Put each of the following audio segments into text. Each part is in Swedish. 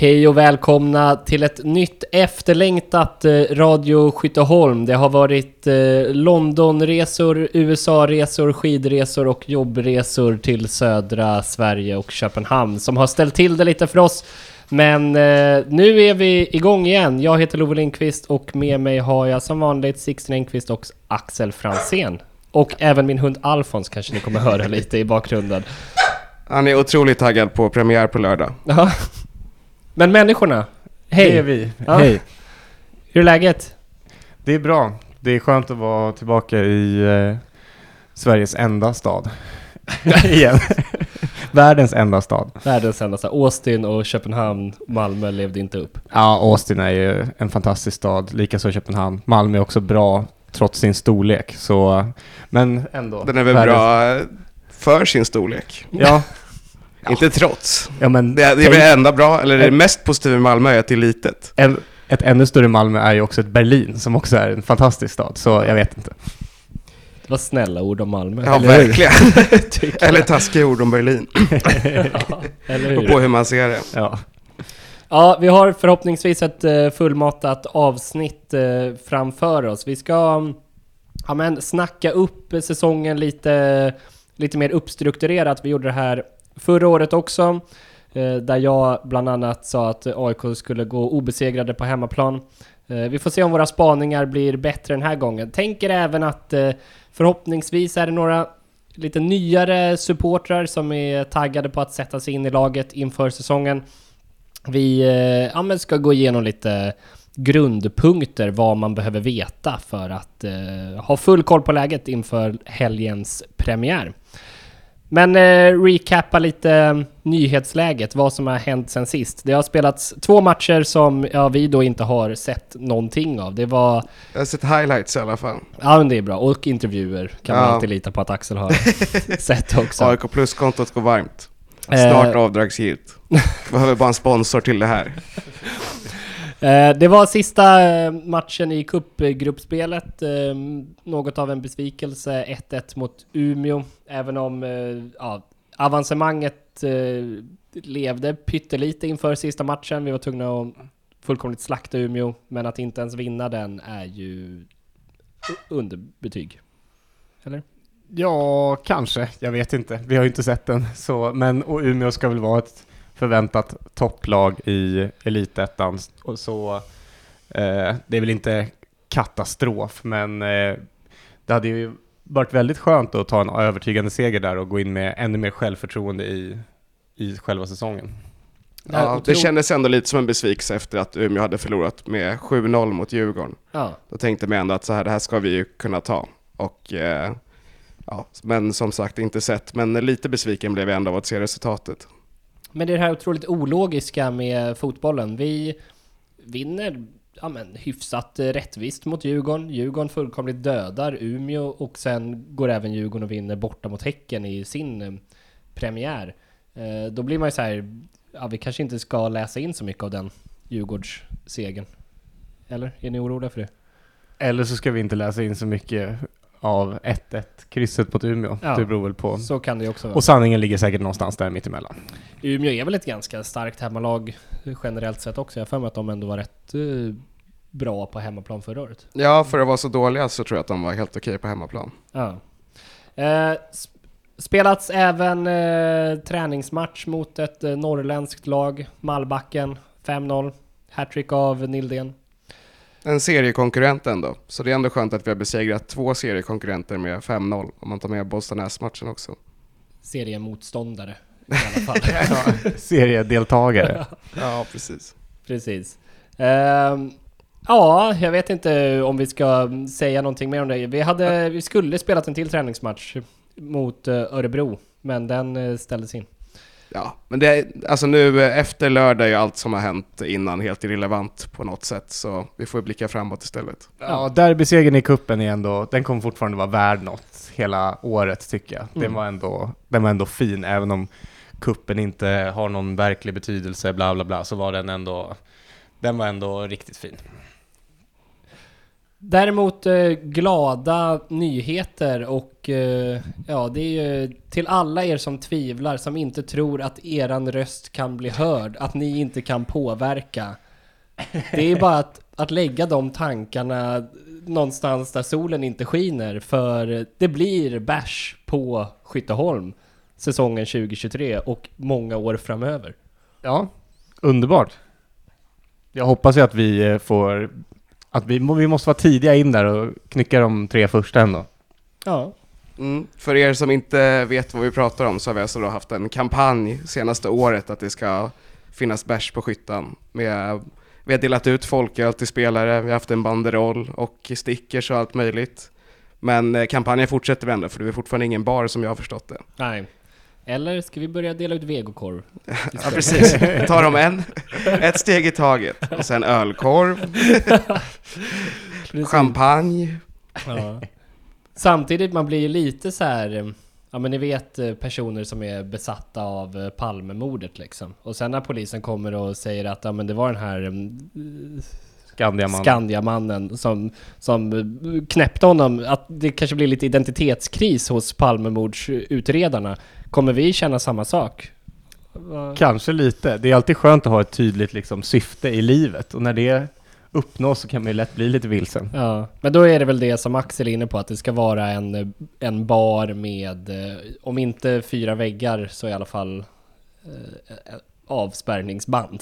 Hej och välkomna till ett nytt efterlängtat eh, Radio Skytteholm. Det har varit eh, Londonresor, USA-resor, skidresor och jobbresor till södra Sverige och Köpenhamn som har ställt till det lite för oss. Men eh, nu är vi igång igen. Jag heter Love Lindqvist och med mig har jag som vanligt Sixten Engqvist och Axel Fransén. Och även min hund Alfons kanske ni kommer höra lite i bakgrunden. Han är otroligt taggad på premiär på lördag. Men människorna, hej! Det är vi. Ja. Hej. Hur är läget? Det är bra. Det är skönt att vara tillbaka i eh, Sveriges enda stad. Igen. Världens enda stad. Världens enda stad. Austin och Köpenhamn, Malmö levde inte upp. Ja, Austin är ju en fantastisk stad. Likaså Köpenhamn. Malmö är också bra trots sin storlek. Så, men ändå. Den är väl Världens- bra för sin storlek. Ja, Inte trots. ja men Det, det är tänk- väl enda bra, eller det mest positiva med Malmö är att det är litet. en, ett ännu större Malmö är ju också ett Berlin som också är en fantastisk stad. Så jag vet inte. Det var snälla ord om Malmö. Ja, eller verkligen. Eller taskiga ord om Berlin. Ja, eller Och hur? på hur man ser det. Ja. Ja, vi har förhoppningsvis ett eh, fullmatat avsnitt eh, framför oss. Vi ska ja, men, snacka upp säsongen lite, lite mer uppstrukturerat. Vi gjorde det här förra året också. Eh, där jag bland annat sa att AIK skulle gå obesegrade på hemmaplan. Eh, vi får se om våra spaningar blir bättre den här gången. Tänker även att eh, förhoppningsvis är det några lite nyare supportrar som är taggade på att sätta sig in i laget inför säsongen. Vi ja, men ska gå igenom lite grundpunkter vad man behöver veta för att eh, ha full koll på läget inför helgens premiär. Men eh, recappa lite eh, nyhetsläget, vad som har hänt sen sist. Det har spelats två matcher som ja, vi då inte har sett någonting av. Det var, Jag har sett highlights i alla fall. ja men det är bra, och intervjuer kan man Ja. alltid lita på att Axel har sett också. AIK Plus-kontot går varmt. Eh. Snart avdragsgillt. Behöver bara en sponsor till det här. Eh, det var sista eh, matchen i cupgruppspelet. Eh, något av en besvikelse. 1-1 mot Umeå. Även om ja, avancemanget levde pyttelite inför sista matchen. Vi var tvungna att fullkomligt slakta Umeå. Men att inte ens vinna den är ju underbetyg. Eller? Ja, kanske. Jag vet inte. Vi har ju inte sett den. Så, men, och Umeå ska väl vara ett förväntat topplag i elitettan. Och så, eh, det är väl inte katastrof, men eh, det hade ju varit väldigt skönt att ta en övertygande seger där och gå in med ännu mer självförtroende i, i själva säsongen. Ja, det kändes ändå lite som en besvikelse efter att Umeå hade förlorat med 7-0 mot Djurgården. Ja. Då tänkte man ändå att så här, det här ska vi ju kunna ta. Och, eh, ja, men som sagt, inte sett. Men lite besviken blev jag ändå av att se resultatet. Men det är det här otroligt ologiska med fotbollen. Vi vinner ja, men, hyfsat eh, rättvist mot Djurgården. Djurgården fullkomligt dödar Umeå och sen går även Djurgården och vinner borta mot Häcken i sin eh, premiär. Eh, då blir man ju så här, ja vi kanske inte ska läsa in så mycket av den Djurgårdssegern. Eller? Är ni oroliga för det? Eller så ska vi inte läsa in så mycket av 1-1 krysset mot Umeå. Ja. Det beror väl på. Så kan det också vara. Och sanningen ligger säkert någonstans där mittemellan. Umeå är väl ett ganska starkt hemmalag generellt sett också. Jag har för mig att de ändå var rätt eh, bra på hemmaplan förra året. Ja, för att vara så dåliga så tror jag att de var helt okej på hemmaplan. Ja. Eh, sp- spelats även eh, träningsmatch mot ett eh, norrländskt lag, Malbacken, 5-0. Hattrick av Nildén. En seriekonkurrent ändå, så det är ändå skönt att vi har besegrat två seriekonkurrenter med 5-0, om man tar med Bollstanäs-matchen också. Seriemotståndare i alla fall. Seriedeltagare. Ja, precis. Precis. Ehm, ja, jag vet inte om vi ska säga någonting mer om det. Vi, hade, vi skulle spelat en till träningsmatch mot eh, Örebro, men den eh, ställdes in. Ja, men det är, alltså nu eh, efter lördag är ju allt som har hänt innan helt irrelevant på något sätt, så vi får blicka framåt istället. Ja, derbysegern i kuppen är ändå, den kommer fortfarande vara värd något hela året tycker jag. Den, Mm. var ändå, den var ändå fin, även om kuppen inte har någon verklig betydelse, bla bla bla, så var den ändå, den var ändå riktigt fin. Däremot eh, glada nyheter och eh, ja, det är ju till alla er som tvivlar, som inte tror att eran röst kan bli hörd, att ni inte kan påverka. Det är bara att, att lägga de tankarna någonstans där solen inte skiner, för det blir bärs på Skytteholm säsongen 2023 och många år framöver. Ja, underbart. Jag hoppas ju att vi eh, får, att vi, vi måste vara tidiga in där och knycka de tre första ändå. Ja, Mm. För er som inte vet vad vi pratar om så har vi alltså då haft en kampanj senaste året att det ska finnas bärs på skyttan. Med, vi har delat ut folköl till spelare, vi har haft en banderoll och stickers och allt möjligt. Men eh, kampanjen fortsätter vi ändå för det är fortfarande ingen bar som jag har förstått det. nej. Eller ska vi börja dela ut vegokorv? Ja precis, tar dem en, ett steg i taget. Och sen ölkorv, champagne. Ja. Samtidigt, man blir ju lite så här. eh, Ja men ni vet eh, personer som är besatta av eh, Palmemordet liksom. Och sen när polisen kommer och säger att ja men det var den här mm, Skandiamannen. Skandiamannen som, som eh, knäppte honom. Att det kanske blir lite identitetskris hos Palmemordsutredarna. Kommer vi känna samma sak? Kanske lite. Det är alltid skönt att ha ett tydligt liksom, syfte i livet och när det uppnås så kan man ju lätt bli lite vilsen. Ja, men då är det väl det som Axel är inne på, att det ska vara en, en bar med, eh, om inte fyra väggar, så i alla fall eh, avspärrningsband.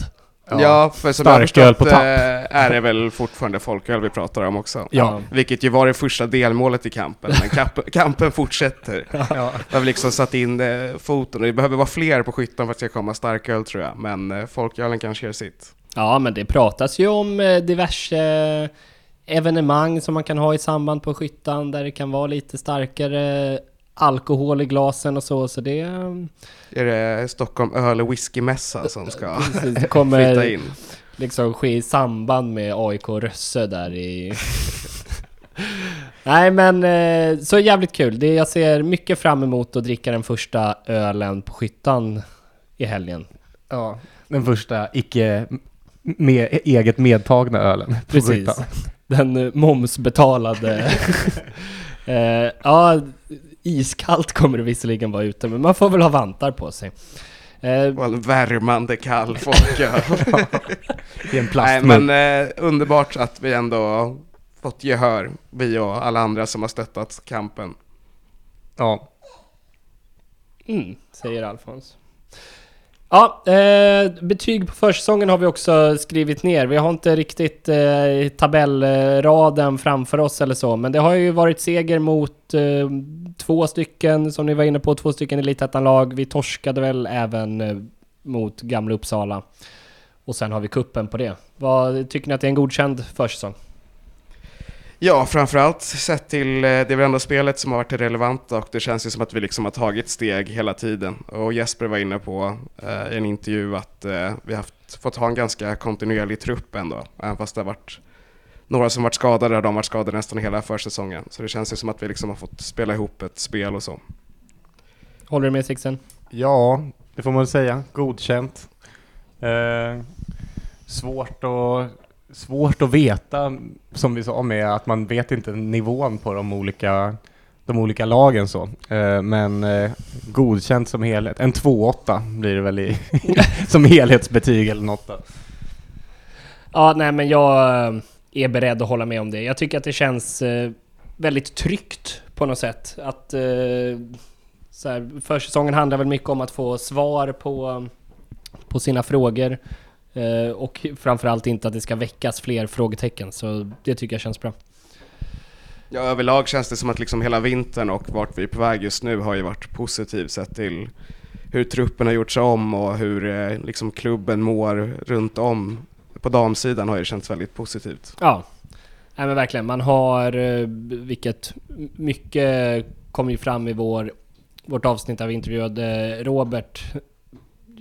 Ja, för som jag har förstått på tapp. eh, är det väl fortfarande folköl vi pratar om också. Ja. Vilket ju var det första delmålet i kampen, men kamp, kampen fortsätter. Ja. Vi har väl liksom satt in eh, foten och det behöver vara fler på skyttan för att det ska komma starköl tror jag. Men eh, folkölen kanske gör sitt. Ja, men det pratas ju om diverse evenemang som man kan ha i samband på skyttan, där det kan vara lite starkare alkohol i glasen och så, så det, Är det Stockholm öl och whiskymässa som ska flytta kommer in? liksom ske i samband med AIK Rösse där i... Nej men, eh, så jävligt kul. Det, jag ser mycket fram emot att dricka den första ölen på skyttan i helgen. ja. Den första icke med, eget medtagna ölen. på Precis. skyttan. Den momsbetalade... eh, ja, iskallt kommer det visserligen vara ute, men man får väl ha vantar på sig. Eh, en värmande kall folköl. I en Nej plastmugg. men eh, underbart att vi ändå fått gehör, vi och alla andra som har stöttat kampen. Ja. Mm, säger Alfons. Ja, eh, betyg på försäsongen har vi också skrivit ner. Vi har inte riktigt eh, tabellraden framför oss eller så, men det har ju varit seger mot eh, två stycken, som ni var inne på, två stycken elitettan-lag. Vi torskade väl även eh, mot Gamla Uppsala. Och sen har vi kuppen på det. Vad Tycker ni att det är en godkänd försäsong? Ja, framförallt sett till, eh, det ändå spelet som har varit det relevanta och det känns ju som att vi liksom har tagit steg hela tiden. Och Jesper var inne på eh, i en intervju att eh, vi har haft, fått ha en ganska kontinuerlig trupp ändå, även fast det har varit några som varit skadade och de har varit skadade nästan hela försäsongen. Så det känns ju som att vi liksom har fått spela ihop ett spel och så. Håller du med Sixten? ja, det får man väl säga. Godkänt. Eh, svårt att svårt att veta, som vi sa med att man vet inte nivån på de olika, de olika lagen så. Eh, men eh, godkänt som helhet. En 2-8 blir det väl i, som helhetsbetyg eller något då. Ja, nej men jag eh, är beredd att hålla med om det. Jag tycker att det känns väldigt tryggt på något sätt. Att så här, försäsongen handlar väl mycket om att få svar på, på sina frågor. Eh, och framförallt inte att det ska väckas fler frågetecken. Så det tycker jag känns bra. Ja, överlag känns det som att liksom hela vintern och vart vi är på väg just nu har ju varit positivt sett till hur truppen har gjorts om och hur eh, liksom klubben mår runt om. På damsidan har det känts väldigt positivt. Ja, nej men verkligen. Man har, eh, vilket mycket kom ju fram i vår, vårt avsnitt där vi intervjuade Robert.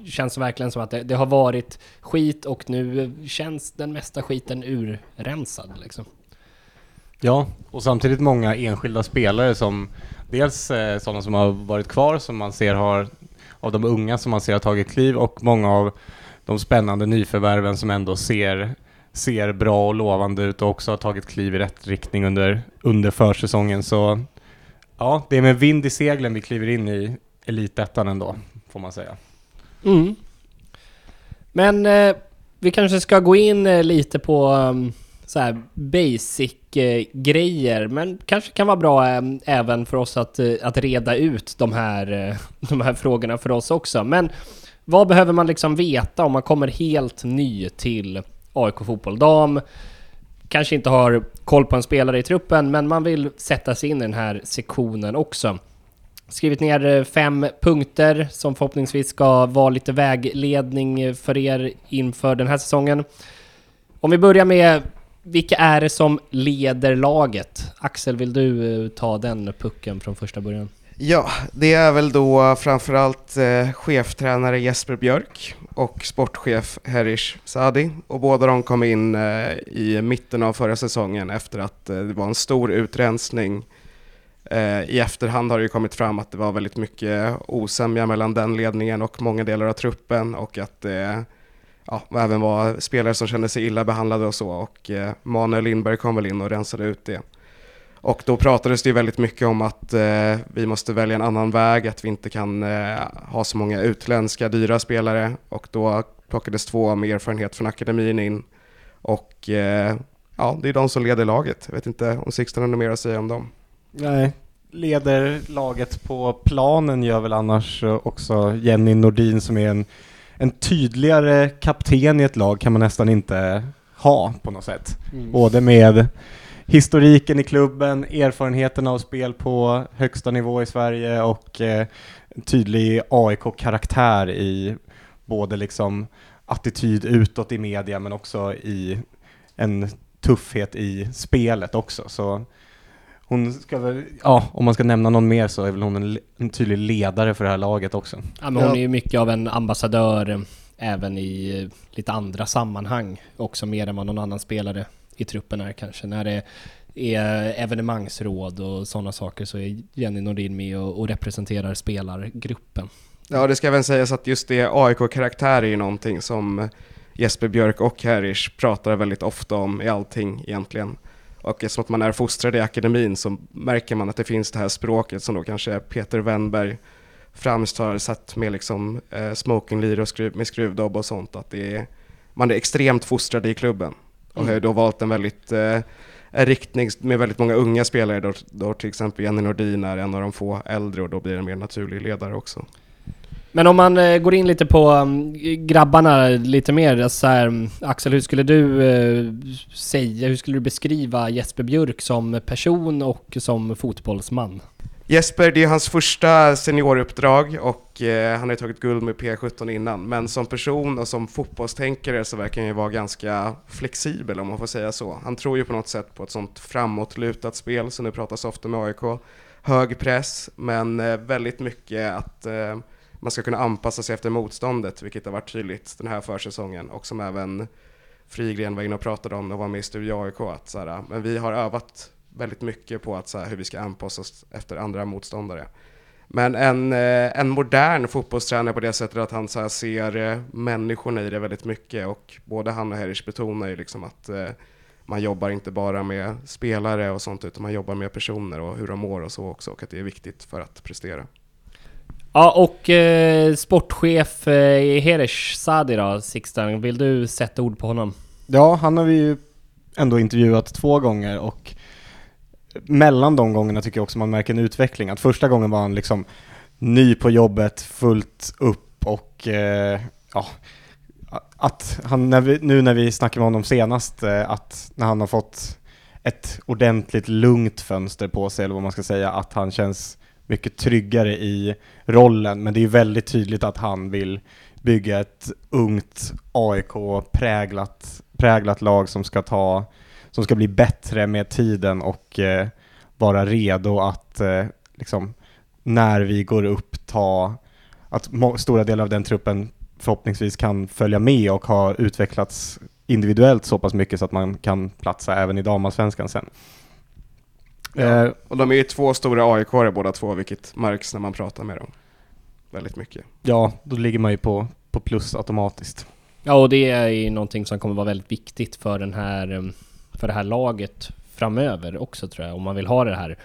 Känns verkligen som att det, det har varit skit och nu känns den mesta skiten urrensad liksom. Ja, och samtidigt många enskilda spelare som dels eh, sådana som har varit kvar som man ser har av de unga som man ser har tagit kliv och många av de spännande nyförvärven som ändå ser, ser bra och lovande ut och också har tagit kliv i rätt riktning under, under försäsongen. Så ja, det är med vind i seglen vi kliver in i elitettan ändå, får man säga. Mm. Men eh, vi kanske ska gå in eh, lite på um, så här basic eh, grejer, men kanske kan vara bra eh, även för oss att, eh, att reda ut de här, eh, de här frågorna för oss också. Men vad behöver man liksom veta om man kommer helt ny till AIK Fotboll Dam? Kanske inte har koll på en spelare i truppen, men man vill sätta sig in i den här sektionen också. Skrivit ner eh, fem punkter som förhoppningsvis ska vara lite vägledning eh, för er inför den här säsongen. Om vi börjar med vilka är det som leder laget? Axel, vill du eh, ta den pucken från första början? Ja, det är väl då framförallt eh, cheftränare Jesper Björk och sportchef Herish Sadi. Och båda de kom in eh, i mitten av förra säsongen efter att eh, det var en stor utrensning. Eh, I efterhand har det ju kommit fram att det var väldigt mycket osämja mellan den ledningen och många delar av truppen och att det ja, även var spelare som kände sig illa behandlade och så. Och eh, Manuel Lindberg kom väl in och rensade ut det. Och då pratades det ju väldigt mycket om att eh, vi måste välja en annan väg, att vi inte kan eh, ha så många utländska dyra spelare. Och då plockades två med erfarenhet från akademin in. Och eh, ja, det är de som leder laget. Jag vet inte om Sixten har något mer att säga om dem. Nej. Leder laget på planen gör väl annars eh, också Jenny Nordin som är en, en tydligare kapten i ett lag kan man nästan inte ha på något sätt. Mm. Både med historiken i klubben, erfarenheten av spel på högsta nivå i Sverige och eh, tydlig AIK-karaktär i både liksom attityd utåt i media men också i en tuffhet i spelet också. Så hon ska väl, ja, om man ska nämna någon mer så är väl hon en, en tydlig ledare för det här laget också. Ja, men hon Ja. är ju mycket av en ambassadör eh, även i eh, lite andra sammanhang också mer än vad någon annan spelare i truppen är kanske. När det är evenemangsråd och sådana saker så är Jenny Nordin med och, och representerar spelargruppen. Ja, det ska även sägas att just det AIK-karaktär är ju någonting som Jesper Björk och Herish pratar väldigt ofta om i allting egentligen. Och eftersom att man är fostrad i akademin så märker man att det finns det här språket som då kanske Peter Wennberg främst har med liksom eh, smokinglyra och skruv, med skruvdobb och sånt. Att det är, man är extremt fostrad i klubben och har då valt en väldigt eh, en riktning med väldigt många unga spelare då, då till exempel Jenny Nordin är en av de få äldre och då blir det en mer naturlig ledare också. Men om man eh, går in lite på um, grabbarna lite mer, så här, mm, Axel, hur skulle du eh, säga, hur skulle du beskriva Jesper Björk som person och som fotbollsman? Jesper, det är hans första senioruppdrag och eh, han har ju tagit guld med P17 innan. Men som person och som fotbollstänkare så verkar han ju vara ganska flexibel om man får säga så. Han tror ju på något sätt på ett sånt framåtlutat spel som det pratas ofta med AIK. Hög press, men eh, väldigt mycket att eh, man ska kunna anpassa sig efter motståndet, vilket har varit tydligt den här försäsongen och som även Frigren var inne och pratade om och var med i Studio AIK. Att, så här, men vi har övat väldigt mycket på att, så här, hur vi ska anpassa oss efter andra motståndare. Men en, eh, en modern fotbollstränare på det sättet att han så här, ser eh, människorna i det väldigt mycket och både han och Herrish betonar ju liksom att eh, man jobbar inte bara med spelare och sånt utan man jobbar med personer och hur de mår och så också och att det är viktigt för att prestera. Ja, och eh, sportchef eh, Herish Sadi då, Sixten, vill du sätta ord på honom? Ja, han har vi ju ändå intervjuat två gånger och mellan de gångerna tycker jag också man märker en utveckling. Att första gången var han liksom ny på jobbet, fullt upp och eh, ja, att han, när vi, nu när vi snackade med honom senast, eh, att när han har fått ett ordentligt lugnt fönster på sig, eller vad man ska säga, att han känns mycket tryggare i rollen. Men det är väldigt tydligt att han vill bygga ett ungt AIK-präglat präglat lag som ska ta som ska bli bättre med tiden och eh, vara redo att eh, liksom när vi går upp ta att stora delar av den truppen förhoppningsvis kan följa med och ha utvecklats individuellt så pass mycket så att man kan platsa även i damallsvenskan sen. Ja. Eh, Och de är ju två stora aik båda två, vilket märks när man pratar med dem. Väldigt mycket. ja, då ligger man ju på, på plus automatiskt. Ja, och det är ju någonting som kommer vara väldigt viktigt för den här, eh, för det här laget framöver också tror jag. Om man vill ha det här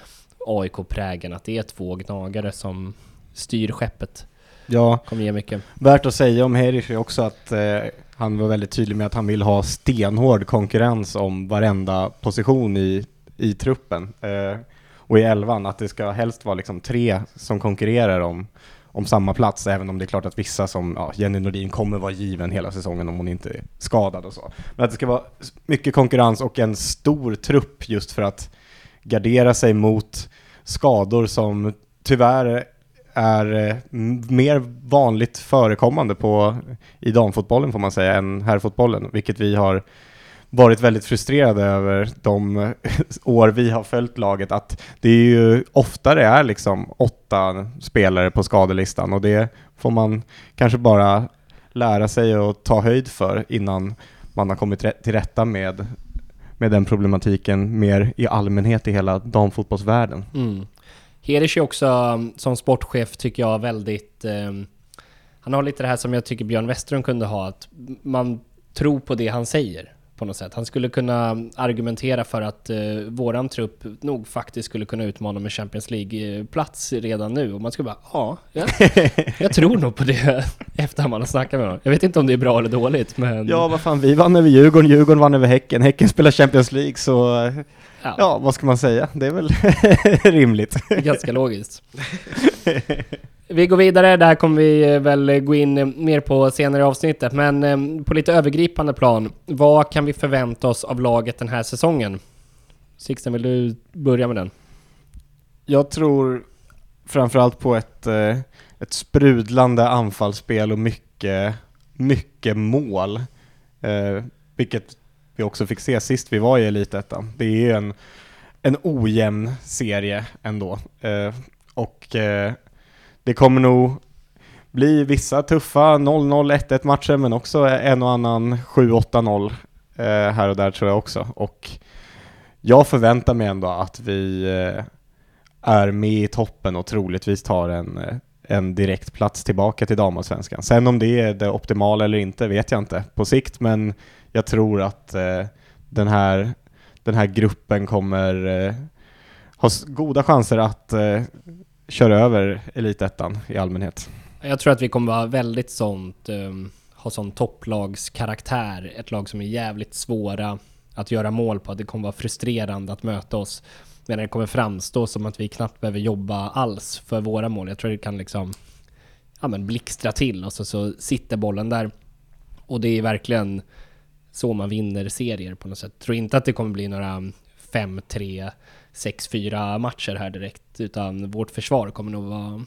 AIK-prägen, att det är två gnagare som styr skeppet. Ja, Kommer ge mycket. värt att säga om Herish är också att eh, han var väldigt tydlig med att han vill ha stenhård konkurrens om varenda position i, i truppen. Eh, och i elvan, att det ska helst vara liksom tre som konkurrerar om, om samma plats, även om det är klart att vissa som ja, Jenny Nordin kommer vara given hela säsongen om hon inte är skadad och så. Men att det ska vara mycket konkurrens och en stor trupp just för att gardera sig mot skador som tyvärr är eh, mer vanligt förekommande på, i damfotbollen får man säga, än herrfotbollen, vilket vi har varit väldigt frustrerade över de år vi har följt laget, att det är ju oftare är liksom åtta spelare på skadelistan och det får man kanske bara lära sig och ta höjd för innan man har kommit till rätta med, med den problematiken mer i allmänhet i hela damfotbollsvärlden. Mm. Hedish är också um, som sportchef tycker jag väldigt... Eh, han har lite det här som jag tycker Björn Westerholm kunde ha, att man tror på det han säger på något sätt. Han skulle kunna argumentera för att uh, våran trupp nog faktiskt skulle kunna utmana med Champions League-plats redan nu. Och man skulle bara, ja, jag, jag tror nog på det efter man har snackat med honom. Jag vet inte om det är bra eller dåligt, men... Ja, vad fan, vi vann över Djurgården, Djurgården vann över Häcken, Häcken spelar Champions League, så eh, ja, ja, vad ska man säga? Det är väl rimligt. Ganska logiskt. Vi går vidare, det här kommer vi eh, väl gå in eh, mer på senare i avsnittet, men eh, på lite övergripande plan, vad kan vi förvänta oss av laget den här säsongen? Sixten, vill du börja med den? Jag tror framförallt på ett, eh, ett sprudlande anfallsspel och mycket, mycket mål. Eh, vilket vi också fick se sist vi var i Elitettan. Det är ju en, en ojämn serie ändå. Eh, och eh, det kommer nog bli vissa tuffa 0-0, 1-1 matcher men också en och annan 7-8-0 eh, här och där tror jag också. Och jag förväntar mig ändå att vi eh, är med i toppen och troligtvis tar en, eh, en direkt plats tillbaka till damallsvenskan. Sen om det är det optimala eller inte vet jag inte på sikt, men jag tror att eh, den, här, den här gruppen kommer eh, ha goda chanser att eh, köra över elitettan i allmänhet. Jag tror att vi kommer vara väldigt sånt, um, ha sån topplagskaraktär, ett lag som är jävligt svåra att göra mål på, det kommer vara frustrerande att möta oss. Men det kommer framstå som att vi knappt behöver jobba alls för våra mål. Jag tror det kan liksom ja, men blixtra till och så, så sitter bollen där. Och det är verkligen så man vinner serier på något sätt. Jag tror inte att det kommer bli några 5-3, 6-4 matcher här direkt, utan vårt försvar kommer nog vara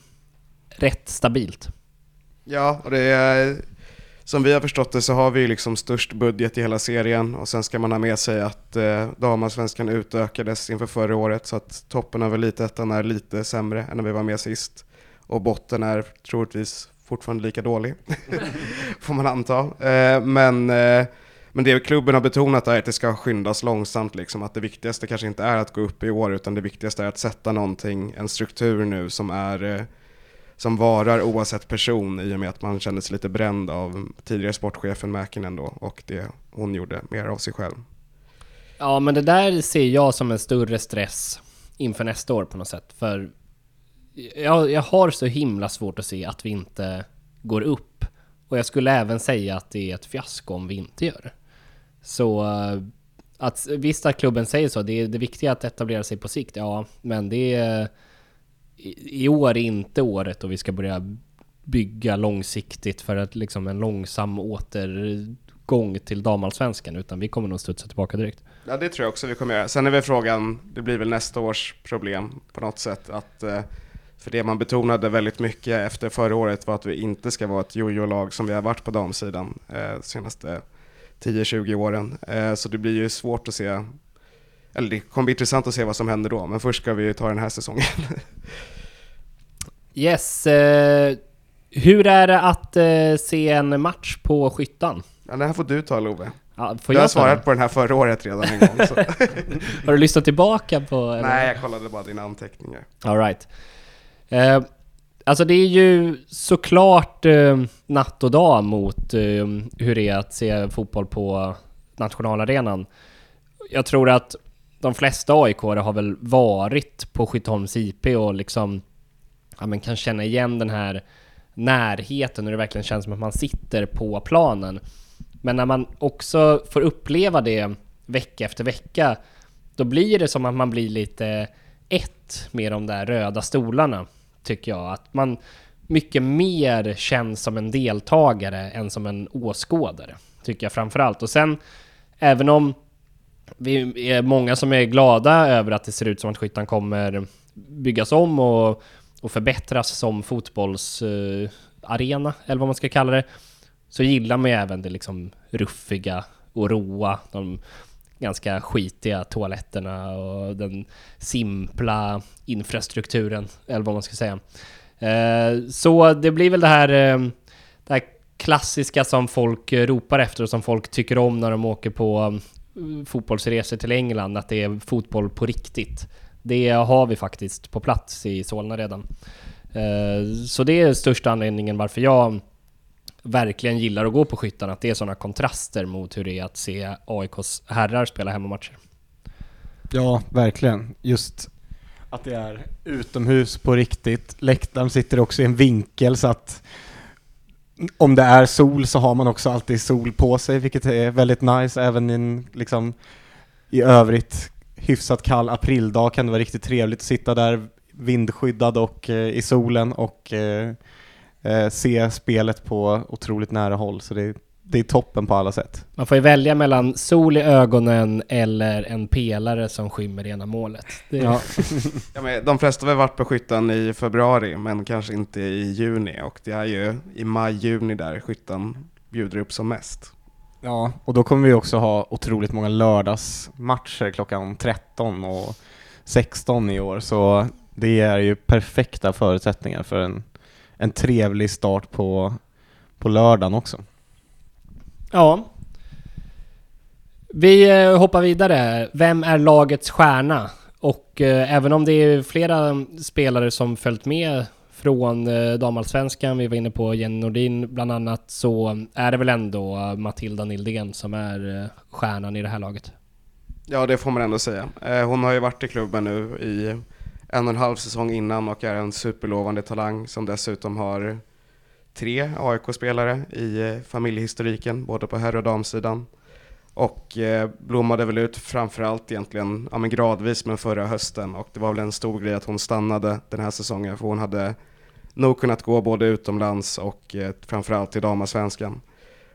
rätt stabilt. Ja, och det är, som vi har förstått det så har vi ju liksom störst budget i hela serien och sen ska man ha med sig att eh, damallsvenskan utökades inför förra året så att toppen av elitettan är lite sämre än när vi var med sist och botten är troligtvis fortfarande lika dålig, får man anta. Eh, men, eh, men det klubben har betonat är att det ska skyndas långsamt, liksom, att det viktigaste kanske inte är att gå upp i år utan det viktigaste är att sätta någonting, en struktur nu som är eh, som varar oavsett person i och med att man känner sig lite bränd av tidigare sportchefen Mäkinen då och det hon gjorde mer av sig själv. Ja, men det där ser jag som en större stress inför nästa år på något sätt. För jag, jag har så himla svårt att se att vi inte går upp. Och jag skulle även säga att det är ett fiasko om vi inte gör det. Så eh, att visst att klubben säger så, det är det viktiga att etablera sig på sikt, ja, men det är i, år är inte året då vi ska börja bygga långsiktigt för att liksom en långsam återgång till damallsvenskan, utan vi kommer nog studsa tillbaka direkt. Ja det tror jag också vi kommer göra. Sen är väl frågan, det blir väl nästa års problem på något sätt att eh, för det man betonade väldigt mycket efter förra året var att vi inte ska vara ett jojo-lag som vi har varit på damsidan eh, senaste 10-20 åren. Eh, så det blir ju svårt att se, eller det kommer bli intressant att se vad som händer då, men först ska vi ta den här säsongen. Yes, eh, hur är det att eh, se en match på Skyttan? Ja, det här får du ta Love. Ja, får Du har jag ta svarat på den här förra året redan en gång. Har du lyssnat tillbaka på? eller? Nej, jag kollade bara dina anteckningar. All right. Alltså det är ju såklart eh, natt och dag mot eh, hur det är att se fotboll på nationalarenan. Jag tror att de flesta aik har väl varit på Skytteholms IP och liksom ja, men kan känna igen den här närheten och det verkligen känns som att man sitter på planen. Men när man också får uppleva det vecka efter vecka, då blir det som att man blir lite ett med de där röda stolarna, tycker jag. Att man mycket mer känns som en deltagare än som en åskådare, tycker jag framförallt. Och sen, även om vi är många som är glada över att det ser ut som att skyttan kommer byggas om och, och förbättras som fotbollsarena, eh, eller vad man ska kalla det, så gillar man ju även det liksom ruffiga och roa, de ganska skitiga toaletterna och den simpla infrastrukturen, eller vad man ska säga. Eh, så det blir väl det här, eh, det här klassiska som folk eh, ropar efter och som folk tycker om när de åker på mm, fotbollsresor till England, att det är fotboll på riktigt. Det har vi faktiskt på plats i Solna redan. Så det är största anledningen varför jag verkligen gillar att gå på Skyttan, att det är sådana kontraster mot hur det är att se AIKs herrar spela hemmamatcher. Ja, verkligen. Just att det är utomhus på riktigt. Läktaren sitter också i en vinkel så att om det är sol så har man också alltid sol på sig, vilket är väldigt nice. Även i en liksom i övrigt hyfsat kall aprildag kan det vara riktigt trevligt att sitta där vindskyddad och eh, i solen och eh, eh, se spelet på otroligt nära håll. Så det, det är toppen på alla sätt. Man får ju välja mellan sol i ögonen eller en pelare som skymmer ena målet. Det... Ja. ja, men de flesta har varit på skyttan i februari, men kanske inte i juni. Och det är ju i maj-juni där skyttan bjuder upp som mest. Ja, och då kommer vi också ha otroligt många lördagsmatcher klockan 13 och 16 i år, så det är ju perfekta förutsättningar för en en trevlig start på, på lördagen också. Ja. Vi eh, hoppar vidare. Vem är lagets stjärna? Och eh, även om det är flera spelare som följt med från eh, damallsvenskan, vi var inne på Jenny Nordin bland annat, så är det väl ändå Matilda Nildén som är eh, stjärnan i det här laget. Ja, det får man ändå säga. Eh, hon har ju varit i klubben nu i en och en halv säsong innan och är en superlovande talang som dessutom har tre AIK-spelare i eh, familjehistoriken, både på herr och damsidan. Och eh, blommade väl ut framförallt egentligen ja, men gradvis med förra hösten och det var väl en stor grej att hon stannade den här säsongen för hon hade nog kunnat gå både utomlands och eh, framförallt i damasvenskan.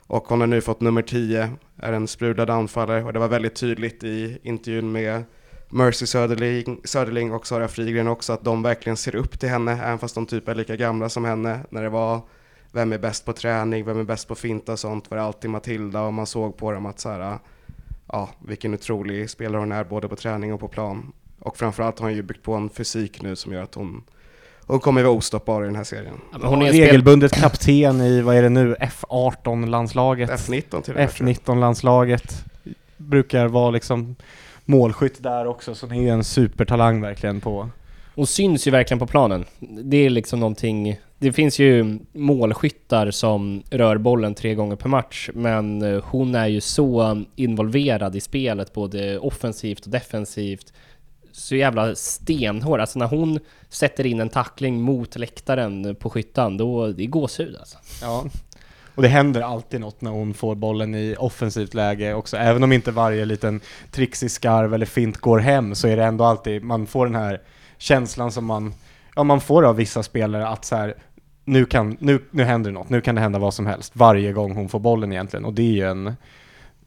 Och hon har nu fått nummer 10, är en sprudlad anfallare och det var väldigt tydligt i intervjun med Mercy Söderling, Söderling och Sara Frigren också, att de verkligen ser upp till henne, även fast de typ är lika gamla som henne. När det var vem är bäst på träning, vem är bäst på finta och sånt var det alltid Matilda och man såg på dem att så här, ja, vilken otrolig spelare hon är både på träning och på plan. Och framförallt har hon ju byggt på en fysik nu som gör att hon hon kommer vara ostoppbar i den här serien. Ja, hon är regelbundet kapten i, vad är det nu, F18-landslaget? F19 till F19-landslaget. Brukar vara liksom målskytt där också, så hon är en supertalang verkligen på... Hon syns ju verkligen på planen. Det är liksom någonting... Det finns ju målskyttar som rör bollen tre gånger per match, men eh, hon är ju så involverad i spelet, både offensivt och defensivt. Så jävla stenhård. Alltså när hon sätter in en tackling mot läktaren på skyttan, då det är gåshud alltså. Ja, och det händer alltid något när hon får bollen i offensivt läge också. Även om inte varje liten trixig skarv eller fint går hem så är det ändå alltid, man får den här känslan som man, ja, man får av vissa spelare att så här, nu, kan, nu, nu händer det något, nu kan det hända vad som helst varje gång hon får bollen egentligen. Och det är ju en,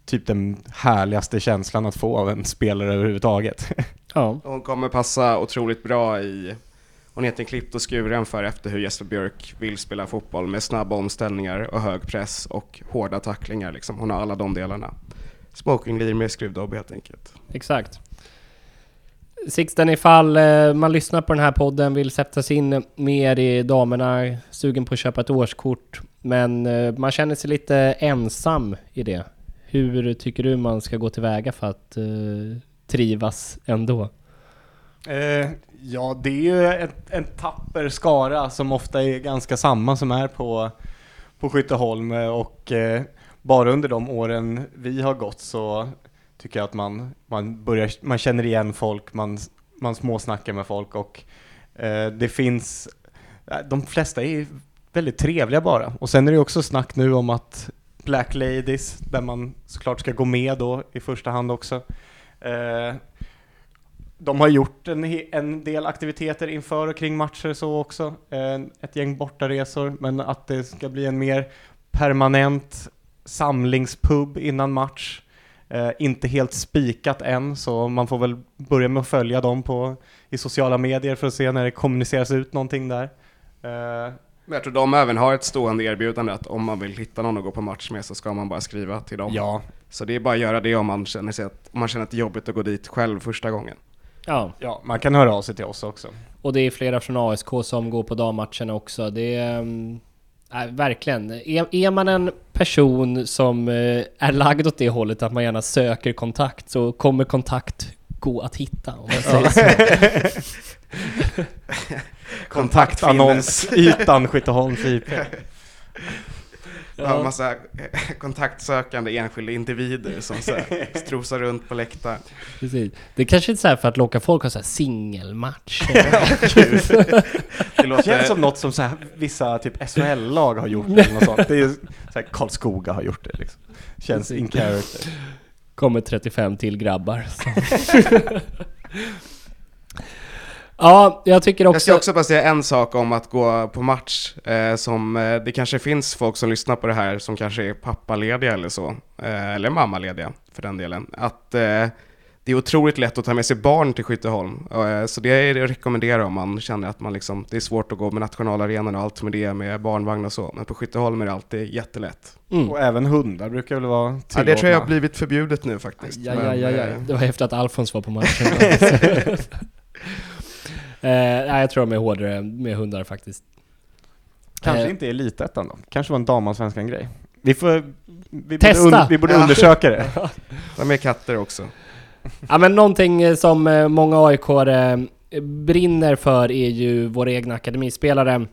typ den härligaste känslan att få av en spelare överhuvudtaget. Ja. Hon kommer passa otroligt bra i hon egentligen klippt och skuren för efter hur Jesper Björk vill spela fotboll med snabba omställningar och hög press och hårda tacklingar. Liksom. Hon har alla de delarna. Smoking med skruvdobb helt enkelt. Exakt. Sixten, ifall eh, man lyssnar på den här podden, vill sätta sig in mer i damerna, sugen på att köpa ett årskort, men eh, man känner sig lite ensam i det. Hur tycker du man ska gå tillväga för att uh, trivas ändå? Eh, ja, det är ju en, en tapper skara som ofta är ganska samma som är på, på Skytteholm och eh, bara under de åren vi har gått så tycker jag att man, man, börjar, man känner igen folk, man, man småsnackar med folk och eh, det finns, eh, de flesta är väldigt trevliga bara. Och sen är det också snack nu om att Black Ladies, där man såklart ska gå med då i första hand också. Eh, de har gjort en, en, del aktiviteter inför och kring matcher så också, eh, ett gäng bortaresor, men att det ska bli en mer permanent samlingspub innan match. Eh, inte helt spikat än, så man får väl börja med att följa dem på, i sociala medier för att se när det kommuniceras ut någonting där. Eh, men jag tror de även har ett stående erbjudande att om man vill hitta någon att gå på match med så ska man bara skriva till dem. Ja. Så det är bara att göra det om man känner, sig att, om man känner att det är jobbigt att gå dit själv första gången. Ja. ja, man kan höra av sig till oss också. Och det är flera från ASK som går på dammatcherna också. Det är... Äh, verkligen. Är, är, man en person som äh, är lagd åt det hållet att man gärna söker kontakt så kommer kontakt gå att hitta. Om man säger så. Kontaktannonsytan Skytteholms IP. Ja. massa kontaktsökande enskilda individer som så här, strosar runt på läktaren. Precis. Det är kanske inte så här för att locka folk att ha singelmatch. det låter... känns som något som så här, vissa typ SHL-lag har gjort eller något sånt. Det är så här, Karlskoga har gjort det liksom. Känns in character. Kommer 35 till grabbar. Ja, jag tycker också... Jag ska också bara säga en sak om att gå på match. Eh, som, eh, det kanske finns folk som lyssnar på det här som kanske är pappalediga eller så. Eh, eller mammalediga för den delen. Att eh, det är otroligt lätt att ta med sig barn till Skytteholm. Eh, så det är det att rekommendera om man känner att man liksom, det är svårt att gå med nationalarenan och allt med det, med barnvagn och så. Men på Skytteholm är det alltid jättelätt. Mm. Och även hundar brukar väl vara tillåtna? Ja, det tror jag har blivit förbjudet nu faktiskt. Ja, ja, ja, ja. Eh, det var efter att Alfons var på matchen. Eh, nej, jag tror de är hårdare med hundar faktiskt. Kanske eh. inte elitettan då? Kanske var en damallsvenskan grej? Vi får... Vi Testa! Borde, vi borde undersöka det. De är katter också. ja men någonting som eh, många aik brinner för är ju våra egna akademispelare.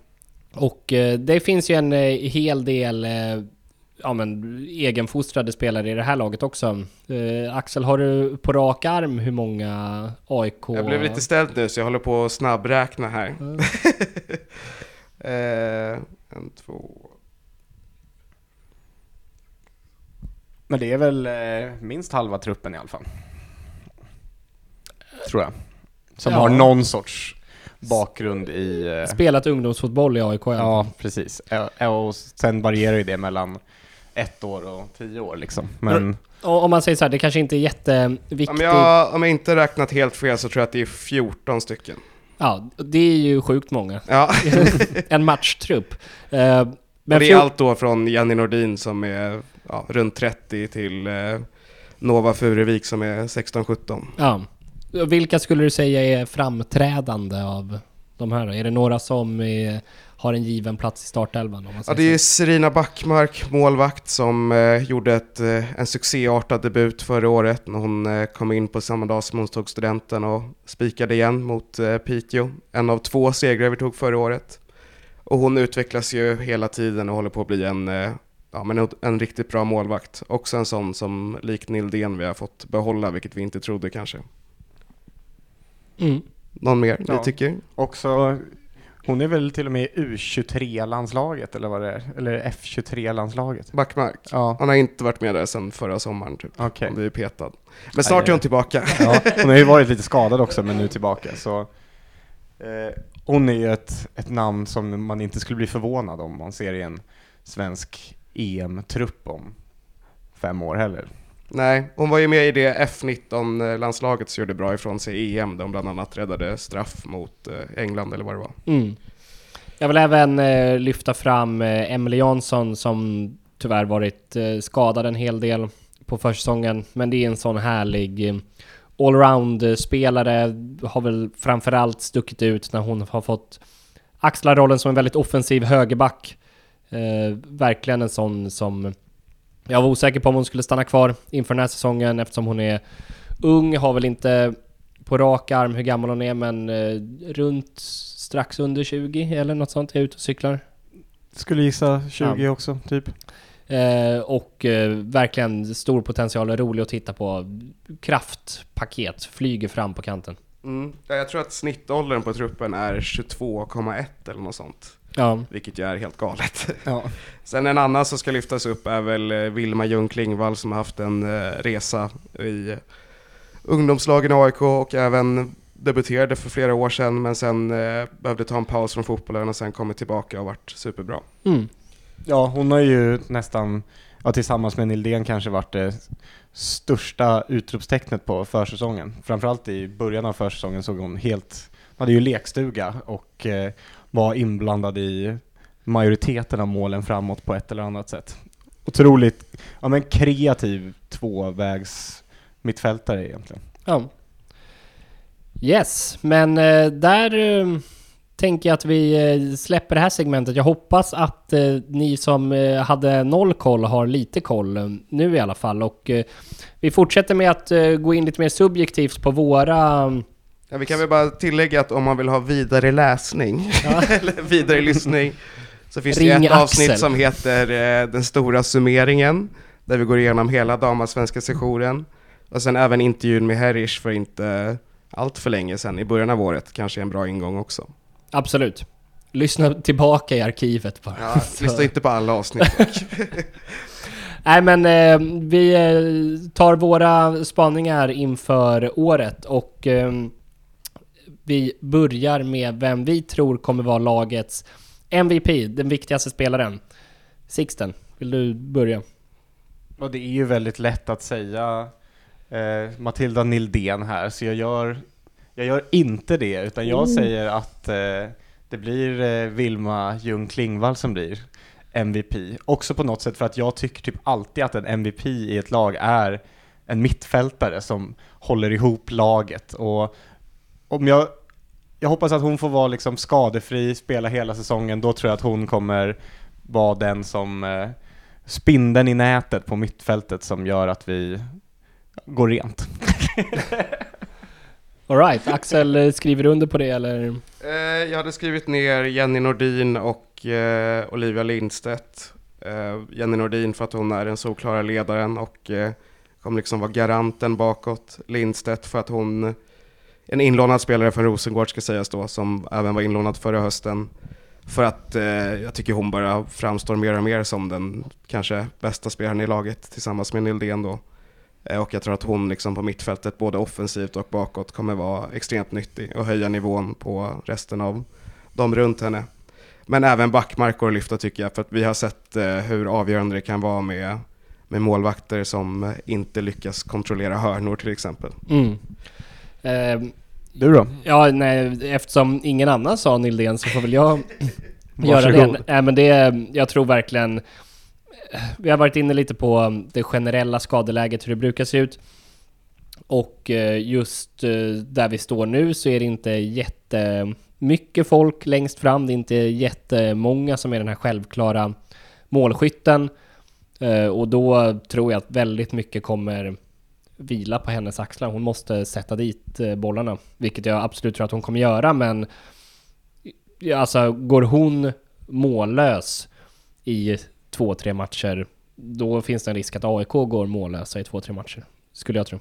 Och det finns ju en hel del ja, men, egenfostrade spelare i det här laget också. Eh, Axel, har du på rak arm hur många AIK... Jag blev lite ställd nu så jag håller på att snabbräkna här. Mm. eh, en, två... Men det är väl eh, minst halva truppen i alla fall? Tror jag. Som ja. har någon sorts bakgrund i... Eh... Spelat ungdomsfotboll i AIK Ja, precis. Och sen varierar ju det mellan ett år och tio år liksom. Men... om man säger så här, det kanske inte är jätteviktigt. Om jag, om jag inte räknat helt fel så tror jag att det är 14 stycken. Ja, det är ju sjukt många. Ja. en matchtrupp. Uh, men och det är allt då från Jenny Nordin som är ja, runt 30 till uh, Nova Furuvik som är 16-17. Ja. Vilka skulle du säga är framträdande av de här då? Är det några som är har en given plats i startelvan. Om man ja, det är Serina Backmark, målvakt, som eh, gjorde ett, eh, en succéartad debut förra året när hon eh, kom in på samma dag som hon tog studenten och spikade igen mot eh, Piteå. En av två segrar vi tog förra året. Och hon utvecklas ju hela tiden och håller på att bli en, eh, ja, men en, en riktigt bra målvakt. Också en sån som likt Nildén vi har fått behålla, vilket vi inte trodde kanske. Mm. Någon mer ja. ni tycker? Också hon är väl till och med i U23-landslaget eller vad det är? Eller F23-landslaget? Backmark? Ja. Han har inte varit med där sedan förra sommaren typ. Okay. Han blir petad. Men snart är hon tillbaka. Ja, hon har ju varit lite skadad också men nu tillbaka. Så, eh, hon är ju ett, ett namn som man inte skulle bli förvånad om man ser i en svensk EM-trupp om fem år heller. Nej, hon var ju med i det F19-landslaget som gjorde bra ifrån sig i EM, där hon bland annat räddade straff mot eh, England eller vad det var. Mm. Jag vill även eh, lyfta fram eh, Emily Jansson som tyvärr varit eh, skadad en hel del på försäsongen, men det är en sån härlig eh, allround-spelare, har väl framförallt stuckit ut när hon har fått axla rollen som en väldigt offensiv högerback. Eh, verkligen en sån som jag var osäker på om hon skulle stanna kvar inför den här säsongen eftersom hon är ung, har väl inte på rak arm hur gammal hon är, men eh, runt strax under 20 eller något sånt. Jag är ute och cyklar. Skulle gissa 20 Ja. också, typ. Eh, och eh, verkligen stor potential och rolig att titta på. Kraftpaket, flyger fram på kanten. Mm. Ja, jag tror att snittåldern på truppen är 22,1 eller något sånt. Ja, Vilket ju är helt galet. Ja. Sen en annan som ska lyftas upp är väl eh, Vilma Ljung Klingvall som har haft en eh, resa i ungdomslagen i AIK och även debuterade för flera år sedan men sen eh, behövde ta en paus från fotbollen och sen kommit tillbaka och varit superbra. mm. Ja, hon har ju nästan, ja, tillsammans med Nildén kanske varit det största utropstecknet på försäsongen. Framförallt i början av försäsongen såg hon helt, hon hade ju lekstuga och eh, var inblandad i majoriteten av målen framåt på ett eller annat sätt. Otroligt, ja men kreativ tvåvägs mittfältare egentligen. ja. Yes, men eh, där eh, tänker jag att vi eh, släpper det här segmentet. Jag hoppas att ni som hade noll koll har lite koll nu i alla fall. Och vi fortsätter med att gå in lite mer subjektivt på våra... Ja, vi kan väl bara tillägga att om man vill ha vidare läsning Ja. eller vidare lyssning så finns det Ring ju ett avsnitt Axel. som heter eh, Den stora summeringen där vi går igenom hela damallsvenska sessionen och sen även intervjun med Herish för inte allt för länge sedan i början av året, kanske en bra ingång också. Absolut. Lyssna tillbaka i arkivet bara. Ja, lyssna inte på alla avsnitt. Nej men eh, vi eh, tar våra spaningar inför året och eh, vi börjar med vem vi tror kommer vara lagets MVP, den viktigaste spelaren. Sixten, vill du börja? Och det är ju väldigt lätt att säga eh, Matilda Nildén här, så jag gör, jag gör inte det, utan jag säger att eh, det blir eh, Vilma Ljung Klingvall som blir MVP. Också på något sätt för att jag tycker typ alltid att en MVP i ett lag är en mittfältare som håller ihop laget. Och om jag, jag hoppas att hon får vara liksom skadefri, spela hela säsongen, då tror jag att hon kommer vara den som eh, spindeln i nätet på mittfältet som gör att vi går rent. Alright, Axel eh, skriver under på det eller? Eh, jag hade skrivit ner Jenny Nordin och eh, Olivia Lindstedt. Eh, Jenny Nordin för att hon är den solklara ledaren och kommer liksom vara garanten bakåt. Lindstedt för att hon en inlånad spelare från Rosengård ska sägas då, som även var inlånad förra hösten. För att eh, jag tycker hon bara framstår mer och mer som den kanske bästa spelaren i laget tillsammans med Nildén då. Eh, och jag tror att hon liksom på mittfältet, både offensivt och bakåt, kommer vara extremt nyttig och höja nivån på resten av de runt henne. Men även backmark går att lyfta tycker jag, för att vi har sett eh, hur avgörande det kan vara med, med målvakter som inte lyckas kontrollera hörnor till exempel. Mm. Ehm, du då? ja, nej, eftersom ingen annan sa Nildén så får väl jag göra det. Nej men det, jag tror verkligen... Vi har varit inne lite på det generella skadeläget, hur det brukar se ut. Och eh, just eh, där vi står nu så är det inte jättemycket folk längst fram. Det är inte jättemånga som är den här självklara målskytten. Eh, Och då tror jag att väldigt mycket kommer vila på hennes axlar. Hon måste sätta dit eh, bollarna, vilket jag absolut tror att hon kommer göra, men alltså går hon mållös i två, tre matcher, då finns det en risk att AIK går mållösa i två, tre matcher. Skulle jag tro.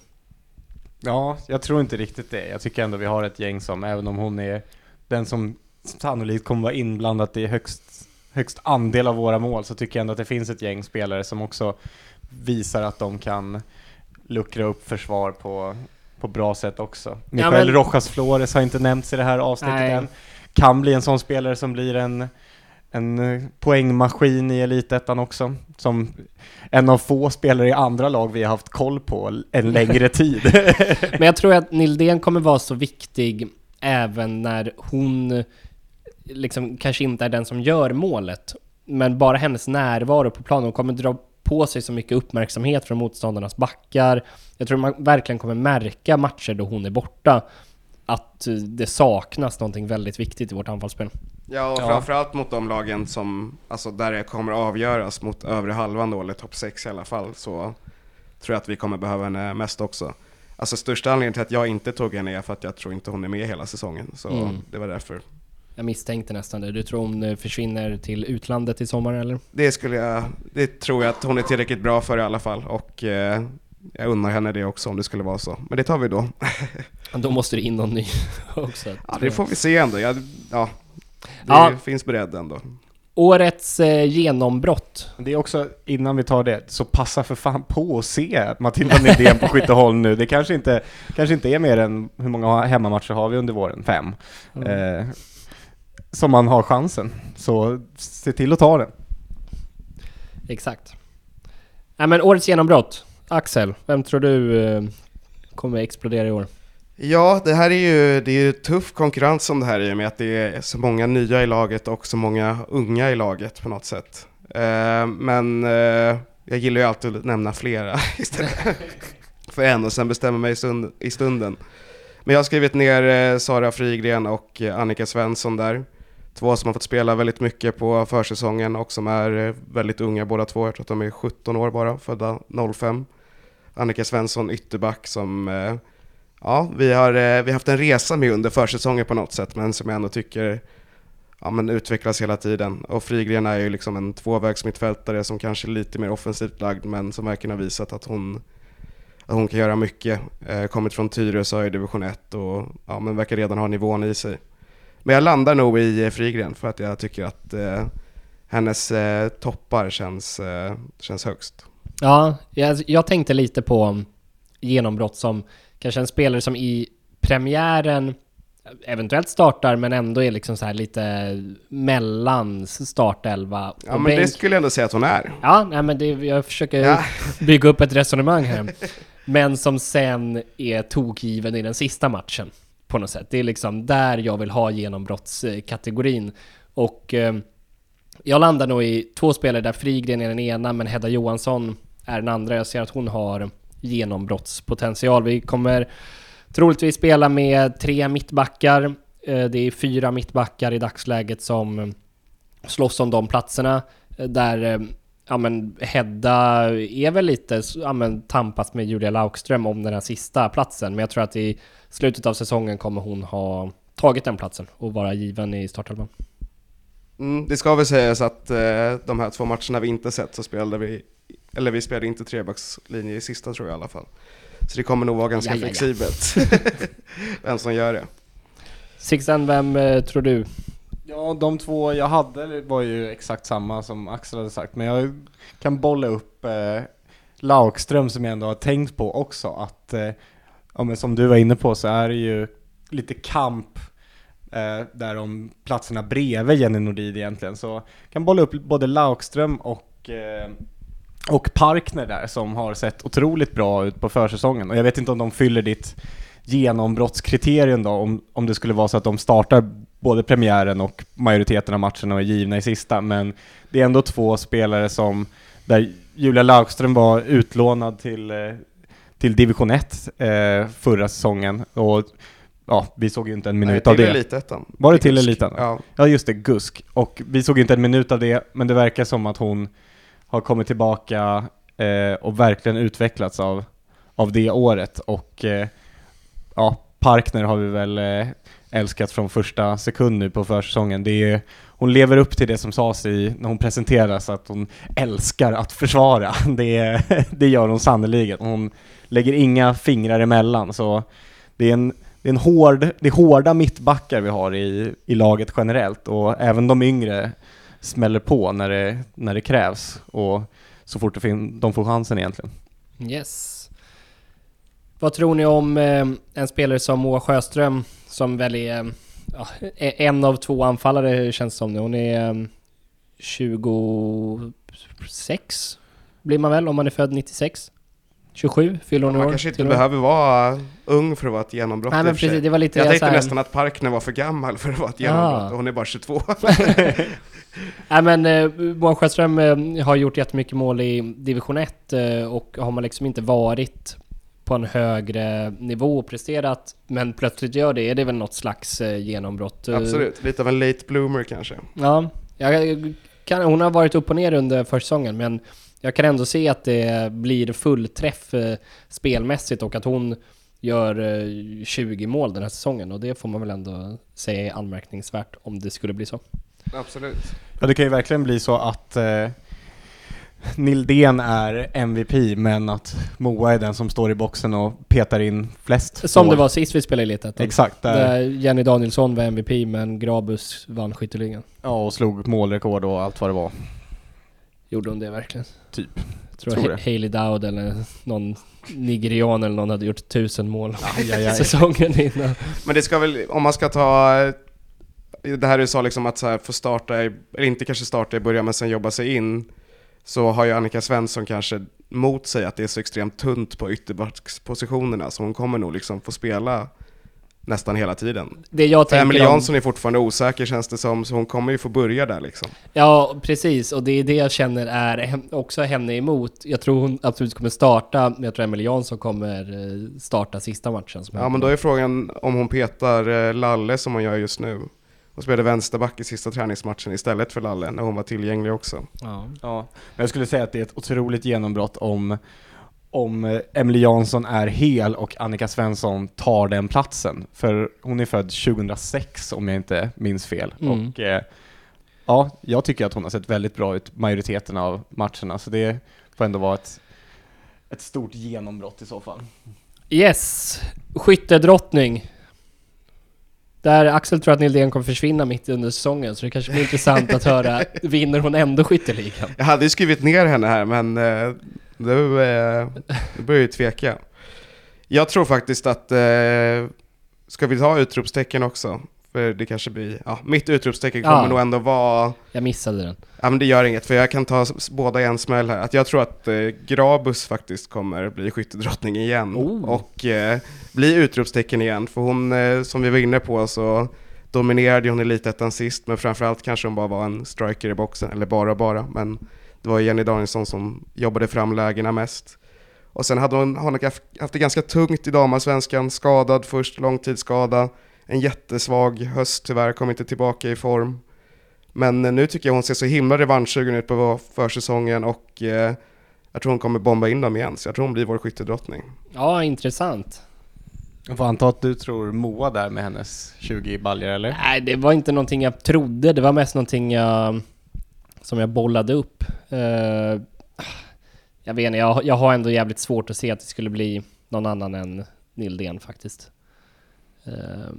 Ja, jag tror inte riktigt det. Jag tycker ändå vi har ett gäng som, även om hon är den som sannolikt kommer vara inblandad i högst, högst andel av våra mål, så tycker jag ändå att det finns ett gäng spelare som också visar att de kan luckra upp försvar på, på bra sätt också. Michel men- Rojas Flores har inte nämnts i det här avsnittet Nej. än. Kan bli en sån spelare som blir en, en eh, poängmaskin i elitettan också. Som en av få spelare i andra lag vi har haft koll på en längre tid. Men jag tror att Nildén kommer vara så viktig även när hon liksom kanske inte är den som gör målet. Men bara hennes närvaro på planen, hon kommer dra på sig så mycket uppmärksamhet från motståndarnas backar. Jag tror man verkligen kommer märka matcher då hon är borta att eh, det saknas någonting väldigt viktigt i vårt anfallsspel. Ja, och Ja. framförallt mot de lagen som, alltså där det kommer avgöras mot övre halvan då, eller topp 6 i alla fall, så tror jag att vi kommer behöva henne mest också. Alltså största anledningen till att jag inte tog henne är för att jag tror inte hon är med hela säsongen. Så Mm. det var därför. Jag misstänkte nästan det. Du tror hon eh, försvinner till utlandet i sommar eller? Det skulle jag, det tror jag att hon är tillräckligt bra för i alla fall. Och eh, jag unnar henne det också om det skulle vara så. Men det tar vi då. Då måste det in någon ny också. Ja, det får vi se ändå. Jag, ja, det Ja. finns beredd ändå. Årets eh, genombrott. Det är också, innan vi tar det, så passa för fan på att se Matilda Nydén på Skytteholm nu. Det kanske inte, kanske inte är mer än, hur många hemmamatcher har vi under våren? Fem. Eh, som man har chansen. Så se till att ta den. Exakt. Nej men årets genombrott. Axel, vem tror du eh, kommer explodera i år? Ja, det här är ju, det är ju tuff konkurrens som det här i och med att det är så många nya i laget och så många unga i laget på något sätt. Eh, men eh, jag gillar ju alltid att nämna flera istället för en och sen bestämma mig i, stund, i stunden. Men jag har skrivit ner Sara Frigren och Annika Svensson där. Två som har fått spela väldigt mycket på försäsongen och som är eh, väldigt unga båda två. Jag tror att de är 17 år bara, födda 05. Annika Svensson ytterback som eh, Ja, vi har, eh, vi har haft en resa med under försäsongen på något sätt, men som jag ändå tycker ja, men utvecklas hela tiden. Och Frigren är ju liksom en tvåvägsmittfältare som kanske är lite mer offensivt lagd, men som verkligen har visat att hon, att hon kan göra mycket. Eh, kommit från Tyresö i division 1 och ja, men verkar redan ha nivån i sig. Men jag landar nog i eh, Frigren för att jag tycker att eh, hennes eh, toppar känns, eh, känns högst. Ja, jag, jag tänkte lite på genombrott som kanske en spelare som i premiären eventuellt startar men ändå är liksom så här lite mellan startelva och Ja, men bänk. det skulle jag ändå säga att hon är. Ja, nej men det, jag försöker Ja. bygga upp ett resonemang här. Men som sen är tokgiven i den sista matchen på något sätt. Det är liksom där jag vill ha genombrottskategorin. Och eh, jag landar nog i två spelare där Frigren är den ena men Hedda Johansson är den andra. Jag ser att hon har genombrottspotential. Vi kommer troligtvis spela med tre mittbackar. Eh, det är fyra mittbackar i dagsläget som slåss om de platserna. Eh, där eh, ja, men Hedda är väl lite ja, men, tampas med Julia Laukström om den här sista platsen. Men jag tror att i slutet av säsongen kommer hon ha tagit den platsen och vara given i startelvan. Mm, det ska väl sägas att eh, de här två matcherna vi inte sett så spelade vi, eller vi spelade inte trebackslinje i sista tror jag i alla fall. Så det kommer nog vara ganska Ja, ja, ja. flexibelt vem som gör det. Sixten, vem eh, tror du? Ja, de två jag hade var ju exakt samma som Axel hade sagt, men jag kan bolla upp eh, Laukström som jag ändå har tänkt på också, att eh, ja, men som du var inne på så är det ju lite kamp eh, där om platserna bredvid Jenny Nordin egentligen, så kan bolla upp både Laukström och eh, och Parkner där som har sett otroligt bra ut på försäsongen. Och jag vet inte om de fyller ditt genombrottskriterium då, om, om det skulle vara så att de startar både premiären och majoriteten av matcherna och är givna i sista, men det är ändå två spelare som, där Julia Laugström var utlånad till, eh, till division 1 eh, förra säsongen och ja, vi såg ju inte en minut Nej, av det. Elitettan. Var det till. Elitettan? Ja. Ja just det, Gusk. Och vi såg inte en minut av det, men det verkar som att hon har kommit tillbaka eh, och verkligen utvecklats av, av det året. Och eh, ja, Parkner har vi väl eh, älskat från första sekund nu på försäsongen. Det är, hon lever upp till det som sades i, när hon presenteras, att hon älskar att försvara. Det, det gör hon sannerligen. Hon lägger inga fingrar emellan, så det är en det är, en hård, det är hårda mittbackar vi har i, i laget generellt och även de yngre smäller på när det, när det krävs och så fort det de får chansen egentligen. Yes. Vad tror ni om eh, en spelare som Moa Sjöström som väl är ja, en av två anfallare känns som nu. Hon är eh, 26 blir man väl om man är född 96? 27 fyller hon år. Man kanske inte behöver vara ung för att vara ett genombrott Nej men precis, det var lite Jag tänkte här- nästan att Parkner var för gammal för att vara ett genombrott Ah. hon är bara 22. Nej men eh, Moa Sjöström eh, har gjort jättemycket mål i division 1 eh, och har man liksom inte varit på en högre nivå och presterat men plötsligt gör det, är det väl något slags eh, genombrott? Eh, Absolut, lite av en late bloomer kanske. Ja, jag kan, hon har varit upp och ner under försäsongen men jag kan ändå se att det blir fullträff eh, spelmässigt och att hon gör eh, 20 mål den här säsongen och det får man väl ändå säga är anmärkningsvärt om det skulle bli så. Absolut. Ja, det kan ju verkligen bli så att eh, Nildén är MVP, men att Moa är den som står i boxen och petar in flest Som mål. det var sist vi spelade i Elitettan. Exakt, där, Där Jenny Danielsson var MVP men Grabus vann skytteligan. ja, och slog målrekord och allt vad det var. Gjorde hon det verkligen? Typ. Jag tror, det. Hailey Dowd eller någon nigerian eller någon hade gjort tusen mål Aj, aj, aj. säsongen innan. Men det ska väl, om man ska ta det här du sa liksom att så här få starta, i, eller inte kanske starta i början men sen jobba sig in, så har ju Annika Svensson kanske mot sig att det är så extremt tunt på ytterbackspositionerna så hon kommer nog liksom få spela nästan hela tiden. Det jag tänker om, Jansson är fortfarande osäker känns det som, så hon kommer ju få börja där liksom. Ja, precis. Och det är det jag känner är också henne emot. Jag tror hon absolut kommer starta, men jag tror Emelie Jansson kommer eh, starta sista matchen. Ja men då är frågan om hon petar eh, Lalle som hon gör just nu. Hon spelade vänsterback i sista träningsmatchen istället för Lalle när hon var tillgänglig också. Ja. Ja, men jag skulle säga att det är ett otroligt genombrott om, om eh, Emily Jansson är hel och Annika Svensson tar den platsen. För hon är född 2006 om jag inte minns fel. Mm. Och eh, ja, jag tycker att hon har sett väldigt bra ut majoriteten av matcherna, så det får ändå vara ett, ett stort genombrott i så fall. Yes, skyttedrottning. Där Axel tror att Nildén kommer försvinna mitt under säsongen, så det kanske blir intressant att höra, vinner hon ändå skytteligan? Jag hade ju skrivit ner henne här men eh, nu, eh, börjar jag ju tveka. Jag tror faktiskt att, eh, ska vi ta utropstecken också? För det kanske blir, ja, mitt utropstecken kommer Ja. nog ändå vara, Jag missade den. ja men det gör inget för jag kan ta båda i en smäll här. Att jag tror att eh, Grabus faktiskt kommer bli skyttedrottning igen. Oh. Och eh, bli utropstecken igen. För hon, eh, som vi var inne på så dominerade hon Elitettan sist, men framförallt kanske hon bara var en striker i boxen, eller bara bara, men det var Jenny Danielsson som jobbade fram lägena mest. Och sen hade hon, hon haft haft det ganska tungt i damallsvenskan, skadad först, långtidsskada, en jättesvag höst tyvärr, kom inte tillbaka i form. Men eh, nu tycker jag hon ser så himla revanschsugen ut på försäsongen och eh, jag tror hon kommer bomba in dem igen, så jag tror hon blir vår skyttedrottning. Ja, intressant. Jag får anta att du tror Moa där med hennes 20 baljor eller? Nej, det var inte någonting jag trodde. Det var mest någonting jag, som jag bollade upp. Eh, jag vet inte, jag, jag har ändå jävligt svårt att se att det skulle bli någon annan än Nildén faktiskt. Eh,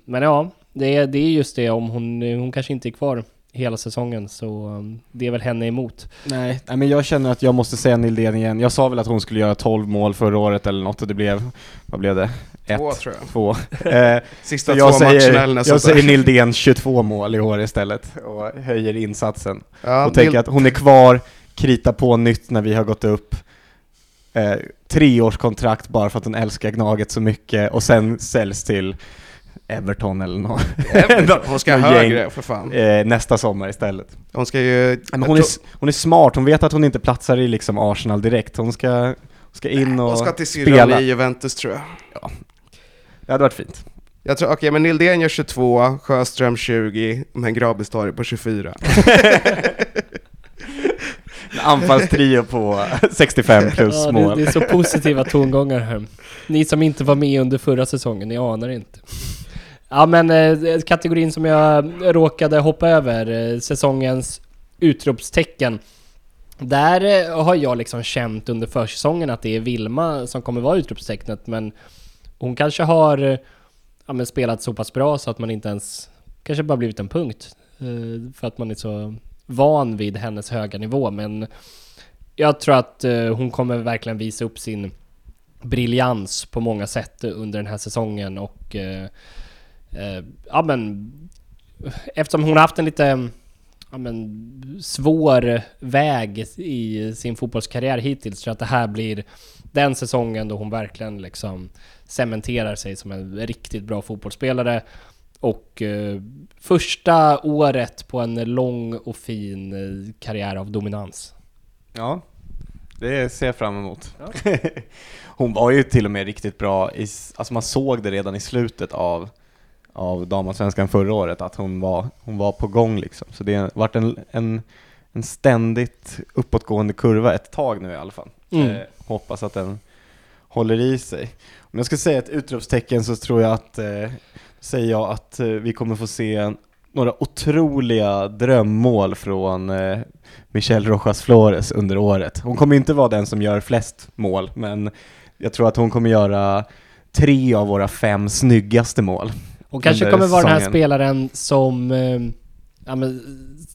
men ja, det är, det är just det om hon, hon kanske inte är kvar hela säsongen så um, det är väl henne emot. Nej, men jag känner att jag måste säga Nildén igen. Jag sa väl att hon skulle göra 12 mål förra året eller något och det blev, vad blev det? Ett, Två tror jag. två. Eh, Sista så två jag matcherna eller säger, något jag säger Nildén 22 mål i år istället och höjer insatsen. Ja, och tänker att hon är kvar, krita på nytt när vi har gått upp. Eh, treårskontrakt bara för att hon älskar Gnaget så mycket och sen säljs till Everton eller något. Hon ska högre gäng. för fan. eh, nästa sommar istället. Hon ska ju... Men hon, är, hon är smart, hon vet att hon inte platsar i liksom Arsenal direkt. Hon ska, hon ska in och hon ska till spela. i Juventus tror jag. Det hade varit fint. Jag tror, okej men Nildén gör 22, Sjöström 20, men Grabis tar det på 24. En anfallstrio på 65 plus Ja, det, mål. det är så positiva tongångar här. Ni som inte var med under förra säsongen, ni anar inte. Ja men eh, kategorin som jag råkade hoppa över, eh, säsongens utropstecken. Där eh, har jag liksom känt under försäsongen att det är Vilma som kommer vara utropstecknet men hon kanske har eh, ja, men spelat så pass bra så att man inte ens kanske bara blivit en punkt. eh, För att man är så van vid hennes höga nivå men jag tror att eh, hon kommer verkligen visa upp sin briljans på många sätt under den här säsongen och eh, eh, ja men eftersom hon har haft en lite ja, men, svår väg i sin fotbollskarriär hittills tror jag att det här blir den säsongen då hon verkligen liksom cementerar sig som en riktigt bra fotbollsspelare och eh, första året på en lång och fin eh, karriär av dominans. Ja, det ser jag fram emot. Hon var ju till och med riktigt bra, i, alltså man såg det redan i slutet av, av damallsvenskan förra året, att hon var, hon var på gång liksom. Så det har varit en, en, en ständigt uppåtgående kurva ett tag nu i alla fall. Mm. Eh, hoppas att den håller i sig. Om jag ska säga ett utropstecken så tror jag att, eh, säger jag att eh, vi kommer få se några otroliga drömmål från eh, Michelle Rojas Flores under året. Hon kommer inte vara den som gör flest mål, men jag tror att hon kommer göra tre av våra fem snyggaste mål. Hon kanske kommer vara den här spelaren som, eh, ja men,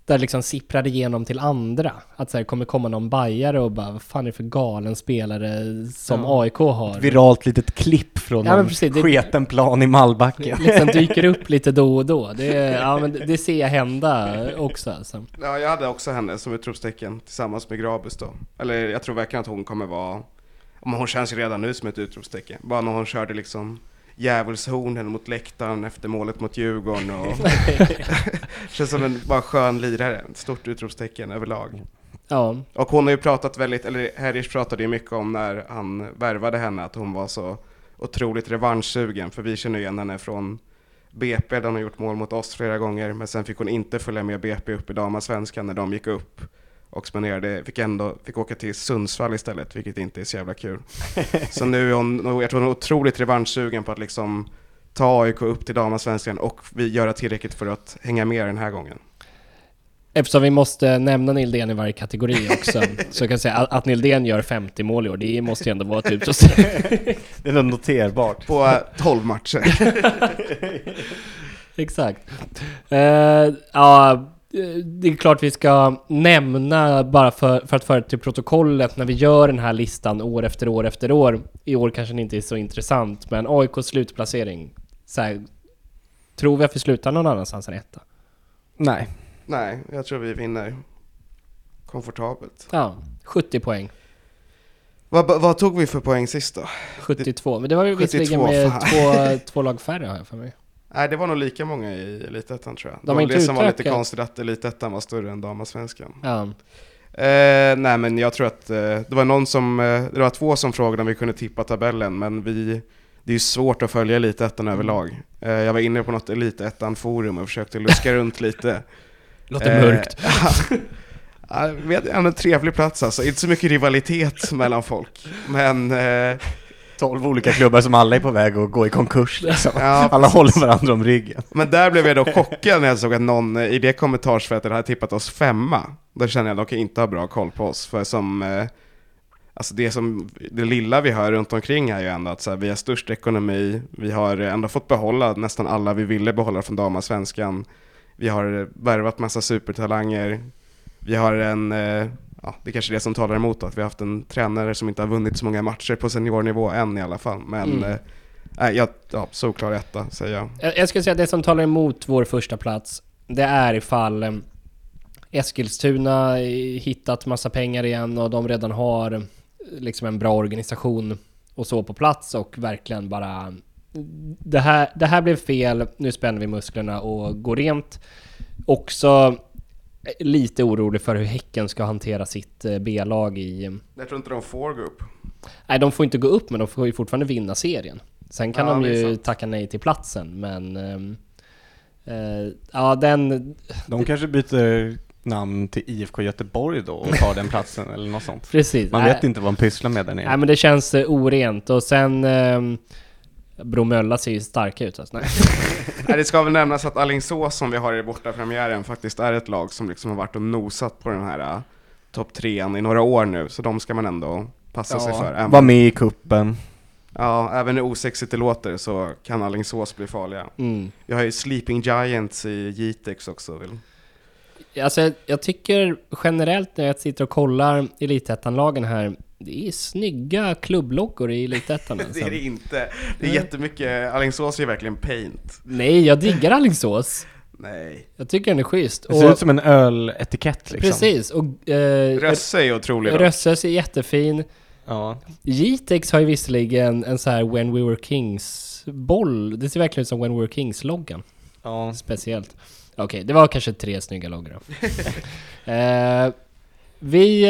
där liksom sipprar igenom till andra. Att så här, kommer komma någon bajare och bara, vad fan är det för galen spelare som Ja. AIK har? Ett viralt litet klipp från Ja, någon precis, det- sketen plan i Malbacken. liksom dyker upp lite då och då. Det, ja, men det- det ser jag hända också alltså. Ja, jag hade också henne som utropstecken tillsammans med Grabus då. Eller jag tror verkligen att hon kommer vara, men hon känns ju redan nu som ett utropstecken. Bara när hon körde liksom djävulshornen mot läktaren efter målet mot Djurgården och känns som en bara skön lirare. Ett stort utropstecken överlag. Ja, Och hon har ju pratat väldigt, eller Herrish pratade ju mycket om när han värvade henne, att hon var så otroligt revanschsugen, för vi känner igen henne från BP, där hon har gjort mål mot oss flera gånger, men sen fick hon inte följa med BP upp i damallsvenskan när de gick upp och spenderade, fick ändå, fick åka till Sundsvall istället, vilket inte är så jävla kul. Så nu är hon, jag tror hon är otroligt revanschsugen på att liksom ta AIK upp till damallsvenskan och vi göra tillräckligt för att hänga med den här gången. eftersom vi måste nämna Nildén i varje kategori också, så kan jag säga att, att Nildén gör 50 mål i år, det måste ju ändå vara typ så. Det är noterbart. På eh, 12 matcher. Exakt. Eh, ja, det är klart vi ska nämna, bara för, för att föra till protokollet, när vi gör den här listan år efter år efter år. I år kanske den inte är så intressant, men AIKs slutplacering. Så här, tror vi att vi slutar någon annanstans än etta? Nej. Nej, jag tror vi vinner komfortabelt. Ja, 70 poäng. Vad, vad tog vi för poäng sist då? 72, men det var ju 72, visserligen med två, två lag färre har jag för mig. Nej, det var nog lika många i Elitettan tror jag. De det var inte det som var lite konstigt att Elitettan var större än damallsvenskan. Ja. Eh, nej, men jag tror att eh, det var någon som, eh, det var två som frågade om vi kunde tippa tabellen, men vi, det är ju svårt att följa Elitettan överlag. Eh, jag var inne på något Elitettan-forum och försökte luska runt lite. Låter Eh, mörkt. Ja, hade ändå en trevlig plats alltså, inte så mycket rivalitet mellan folk. Men 12 olika klubbar som alla är på väg att gå i konkurs liksom. Ja, Alla håller varandra om ryggen. Men där blev jag då chockad när jag såg att någon i det kommentarsfältet hade tippat oss femma. Då känner jag att de kan inte ha bra koll på oss. För som, eh, alltså det, som, det lilla vi hör runt omkring är ju ändå att så här, vi har störst ekonomi, vi har ändå fått behålla nästan alla vi ville behålla från damallsvenskan. Vi har värvat massa supertalanger. Vi har en, eh, ja, det är kanske är det som talar emot att vi har haft en tränare som inte har vunnit så många matcher på seniornivå än i alla fall. Men Mm. eh, jag, ja, solklar etta säger jag. Jag, jag skulle säga att det som talar emot vår första plats det är ifall eh, Eskilstuna hittat massa pengar igen och de redan har liksom en bra organisation och så på plats och verkligen bara det här, det här blev fel, nu spänner vi musklerna och går rent. Också lite orolig för hur Häcken ska hantera sitt eh, B-lag i... Jag tror inte de får gå upp. Nej, de får inte gå upp men de får ju fortfarande vinna serien. Sen kan Ja, de ju tacka nej till platsen men... ehm, eh, ja, den... De kanske byter namn till IFK Göteborg då och tar den platsen eller något sånt. Precis. Man Nej, vet inte vad de pysslar med där Nej nere. men det känns eh, orent och sen... Um, Bromölla ser ju starka ut alltså. Nej. Nej, det ska väl nämnas att Alingsås som vi har i bortapremiären faktiskt är ett lag som liksom har varit och nosat på den här uh, topp trean i några år nu, så de ska man ändå passa sig för. Även, Var med i kuppen. ja, även hur osexigt det låter så kan Alingsås bli farliga. Mm. Har ju Sleeping Giants i Jitex också. Väl? Alltså jag, jag tycker generellt när jag sitter och kollar Elitettan-lagen här, det är snygga klubbloggor i Elitettan. Det Alltså. är det inte. Det är jättemycket, Alingsås är verkligen paint. Nej, jag diggar Alingsås. Nej. Jag tycker den är schysst. Det ser ut som en öletikett liksom. Precis, och eh, Rösse är otrolig då. Rösses är jättefin. Ja. Jitex har ju visserligen en så här When We Were Kings-boll. Det ser verkligen ut som When We Were Kings-loggan. ja. Speciellt. Okej, det var kanske tre snygga loggor då. eh, vi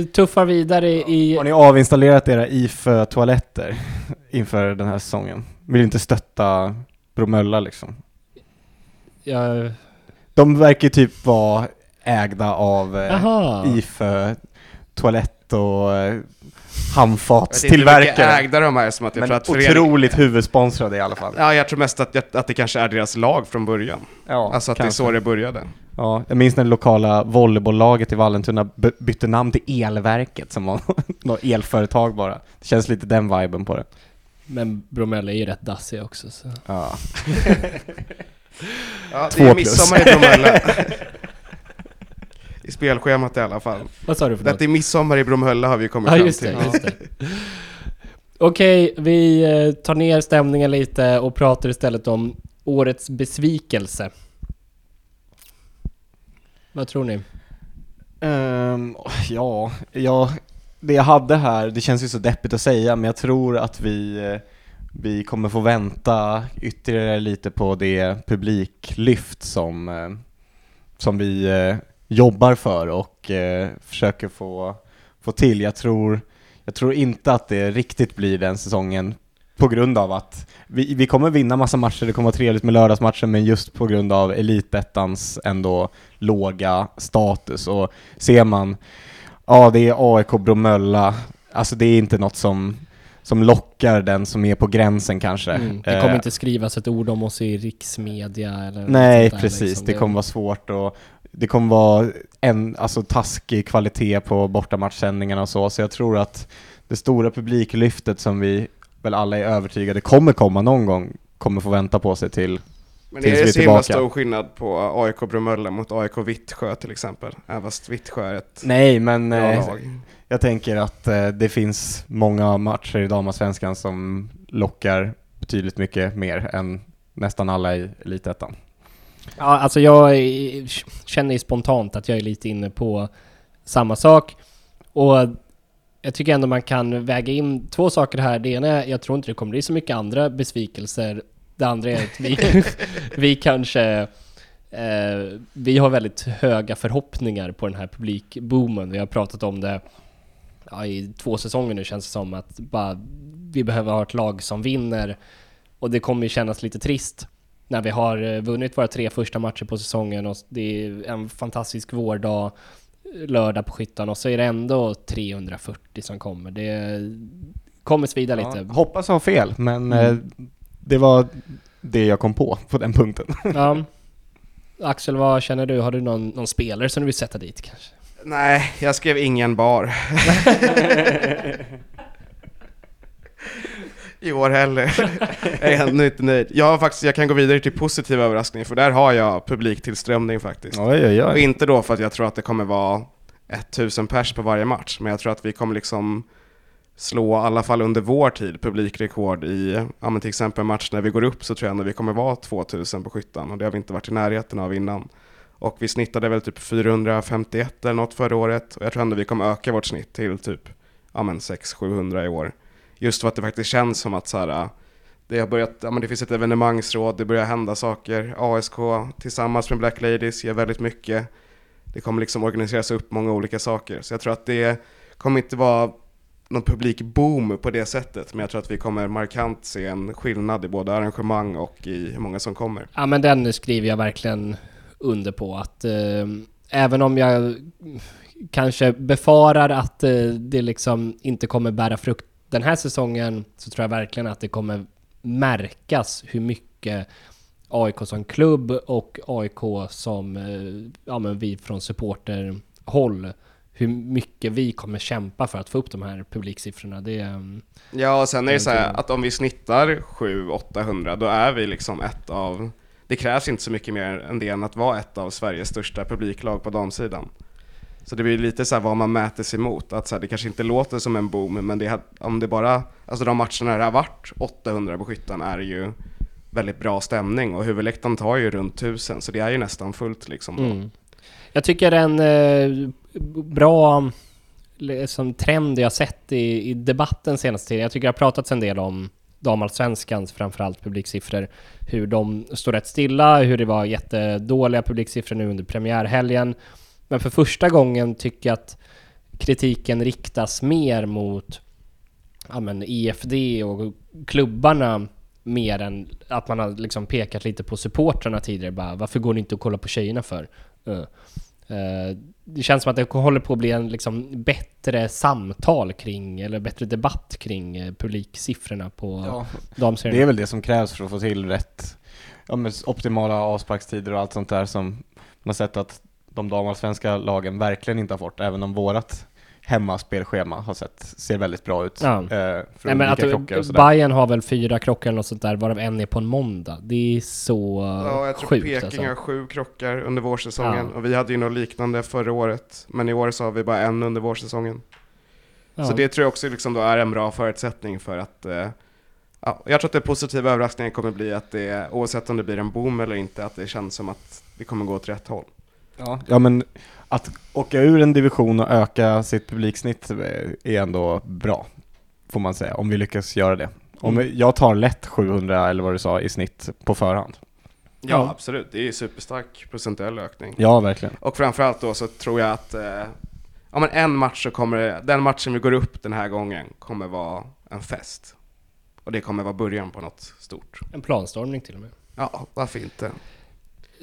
eh, tuffar vidare i... Har ni avinstallerat era IFÖ-toaletter inför den här säsongen? Vill inte stötta Bromölla liksom? Ja, De verkar typ vara ägda av eh. IFÖ toalett och eh, handfatstillverkare. ägda de är som att jag Men tror att otroligt huvudsponsrade i alla fall. Ja, jag tror mest att, att det kanske är deras lag från början. Ja, alltså att det är kanske. så det började. Ja, jag minns när det lokala volleybolllaget i Vallentuna by- bytte namn till Elverket som var något elföretag bara. Det känns lite den viben på det. Men Bromölla är ju rätt dassig också så. Ja. Ja, Två det är plus. midsommar i Bromölla. I spelschemat i alla fall. Vad sa du för något? Att det är midsommar i Bromölla har vi kommit Ja fram just till. det, just det. Okej, vi eh, tar ner stämningen lite och pratar istället om årets besvikelse. Vad tror ni? Um, ja, ja, det jag hade här, det känns ju så deppigt att säga, men jag tror att vi, eh, vi kommer få vänta ytterligare lite på det publiklyft som, eh, som vi eh, jobbar för och försöker få, få till. Jag tror, jag tror inte att det riktigt blir den säsongen på grund av att vi, vi kommer vinna massa matcher, det kommer vara trevligt med lördagsmatcher, men just på grund av elitettans ändå låga status. Och ser man, ja det är AIK Bromölla, alltså det är inte något som, som lockar den som är på gränsen kanske. Mm. Det kommer Eh, inte skrivas ett ord om oss i riksmedia eller Nej, där, precis. liksom. Det kommer vara svårt och det kommer vara en, alltså taskig kvalitet på bortamatchsändningarna och så, så jag tror att det stora publiklyftet som vi väl alla är övertygade kommer komma någon gång, kommer få vänta på sig till Men Tills är det är så himla stor skillnad på AIK Bromölla mot AIK Vittsjö till exempel? Även fast Vittsjö är ett Nej, men bra eh, lag. jag tänker att eh, det finns många matcher i damallsvenskan som lockar betydligt mycket mer än nästan alla i elitettan. Ja, alltså jag känner ju spontant att jag är lite inne på samma sak. Och jag tycker ändå man kan väga in två saker här. Det ena är, jag tror inte det kommer bli så mycket andra besvikelser. Det andra är att vi, vi kanske... Eh, vi har väldigt höga förhoppningar på den här publikboomen. Vi har pratat om det ja, i två säsonger nu känns det som att bara, vi behöver ha ett lag som vinner. Och det kommer ju kännas lite trist när vi har eh, vunnit våra tre första matcher på säsongen och det är en fantastisk vårdag lördag på Skyttan och så är det ändå 340 som kommer. Det kommer svida lite. Ja, hoppas ha fel, men Mm. eh, det var det jag kom på på den punkten. Ja. Axel, vad känner du? Har du någon, någon spelare som du vill sätta dit kanske? Nej, jag skrev ingen bar. I år heller. jag är ännu inte nöjd. Jag, har faktiskt, jag kan gå vidare till positiva överraskningar, för där har jag publiktillströmning faktiskt. Oj, oj, Och inte då för att jag tror att det kommer vara 1000 pers på varje match, men jag tror att vi kommer liksom slå, i alla fall under vår tid, publikrekord i, ja men till exempel match när vi går upp så tror jag ändå vi kommer vara 2000 på skyttan och det har vi inte varit i närheten av innan. Och vi snittade väl typ 451 eller något förra året och jag tror ändå vi kommer öka vårt snitt till typ, ja men 600-700 i år. Just för att det faktiskt känns som att så här, äh, det har börjat, ja men det finns ett evenemangsråd, det börjar hända saker. ASK tillsammans med Black Ladies gör väldigt mycket. Det kommer liksom organiseras upp många olika saker. Så jag tror att det kommer inte vara någon publikboom på det sättet, men jag tror att vi kommer markant se en skillnad i både arrangemang och i hur många som kommer. Ja men den skriver jag verkligen under på att eh, även om jag kanske befarar att eh, det liksom inte kommer bära frukt den här säsongen så tror jag verkligen att det kommer märkas hur mycket AIK som klubb och AIK som eh, ja, men vi från supporterhåll hur mycket vi kommer kämpa för att få upp de här publiksiffrorna. Det, eh, Ja, och sen är det så här att om vi snittar 700-800, då är vi liksom ett av... Det krävs inte så mycket mer än det än att vara ett av Sveriges största publiklag på damsidan. Så det blir lite så här vad man mäter sig mot, att så här, det kanske inte låter som en boom, men det, om det bara, alltså de matcherna det har varit 800 på Skyttan är ju väldigt bra stämning och huvudläktaren tar ju runt 1000, så det är ju nästan fullt liksom. då. Mm. Jag tycker en eh, bra liksom, trend jag sett i, i debatten senaste tiden, jag tycker det har pratats en del om damallsvenskans framförallt publiksiffror, hur de står rätt stilla, hur det var jättedåliga publiksiffror nu under premiärhelgen. Men för första gången tycker jag att kritiken riktas mer mot ja, men EFD och klubbarna mer än att man har liksom pekat lite på supportrarna tidigare bara, varför går ni inte och kollar på tjejerna för? Eh. Eh, det känns som att det håller på att bli en liksom bättre samtal kring, eller bättre debatt kring eh, publiksiffrorna på Ja, damserien. det är väl det som krävs för att få till rätt ja, optimala avsparkstider och allt sånt där som man har sett att de damallsvenska lagen verkligen inte har fått, även om vårat hemmaspelschema har sett, ser väldigt bra ut. Ja. Eh, Nej, men att. Bayern har väl fyra krockar eller något sånt där, varav en är på en måndag. Det är så Ja, jag tror sjukt Peking alltså. har sju krockar under vårsäsongen. Ja. Och vi hade ju något liknande förra året. Men i år så har vi bara en under vårsäsongen. Ja. Så det tror jag också liksom då är en bra förutsättning för att eh, ja, jag tror att det positiva överraskningen kommer bli att det, oavsett om det blir en boom eller inte, att det känns som att det kommer gå åt rätt håll. Ja. ja, men att åka ur en division och öka sitt publiksnitt är ändå bra, får man säga, om vi lyckas göra det. Om Mm. jag tar lätt 700 eller vad du sa i snitt på förhand. Ja, Ja. absolut. Det är superstark procentuell ökning. Ja, verkligen. Och framförallt då så tror jag att eh, ja, men en match så kommer det, den matchen vi går upp den här gången kommer vara en fest. Och det kommer vara början på något stort. En planstormning till och med. Ja, varför inte?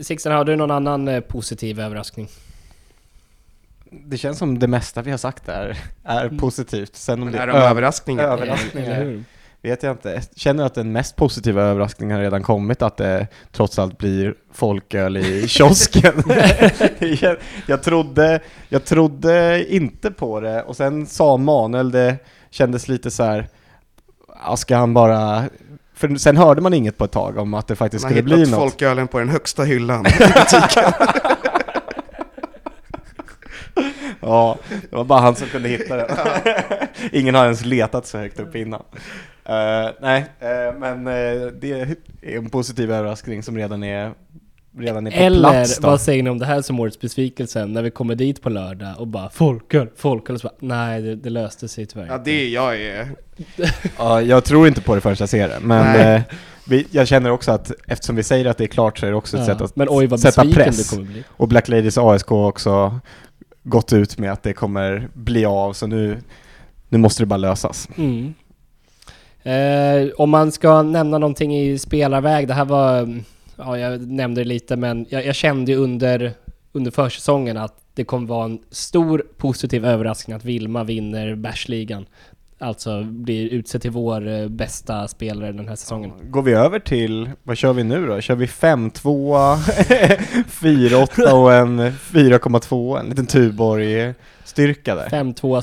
Sixten, har du någon annan eh, positiv överraskning? Det känns som det mesta vi har sagt är, är Mm. positivt. Sen om Men det är överraskningar? överraskningar. Vet jag inte. Jag känner att den mest positiva överraskningen har redan kommit, att det trots allt blir folköl i kiosken. jag, jag, trodde, jag trodde inte på det och sen sa Manuel, det kändes lite så här, ska han bara... För sen hörde man inget på ett tag om att det faktiskt Man skulle hittat bli något. folkölen på den högsta hyllan i butiken. Ja, det var bara han som kunde hitta den. Ingen har ens letat så högt upp innan. Eh, nej, eh, men eh, det är en positiv överraskning som redan är, redan är på Eller plats. Då. vad säger ni om det här som årets besvikelse? När vi kommer dit på lördag och bara folköl, folköl. Och så bara, nej, det, det löste sig tyvärr. Ja, det jag är... Ja, jag tror inte på det förrän jag ser det, men Nej. eh, vi, jag känner också att eftersom vi säger att det är klart så är det också ett Ja. sätt att Men oj vad sätta besviken press. du kommer bli. Och Black Ladies ASK har också gått ut med att det kommer bli av, så nu, nu måste det bara lösas. Mm. Eh, om man ska nämna någonting i spelarväg, det här var, mm, ja jag nämnde det lite men jag, jag kände ju under, under försäsongen att det kommer vara en stor positiv överraskning att Vilma vinner Bärsligan. Alltså blir utsedd till vår eh, bästa spelare den här säsongen. Går vi över till, vad kör vi nu då? Kör vi 5-2, 4-8 och en 4,2, en liten Tuborg-styrka där? 5-2,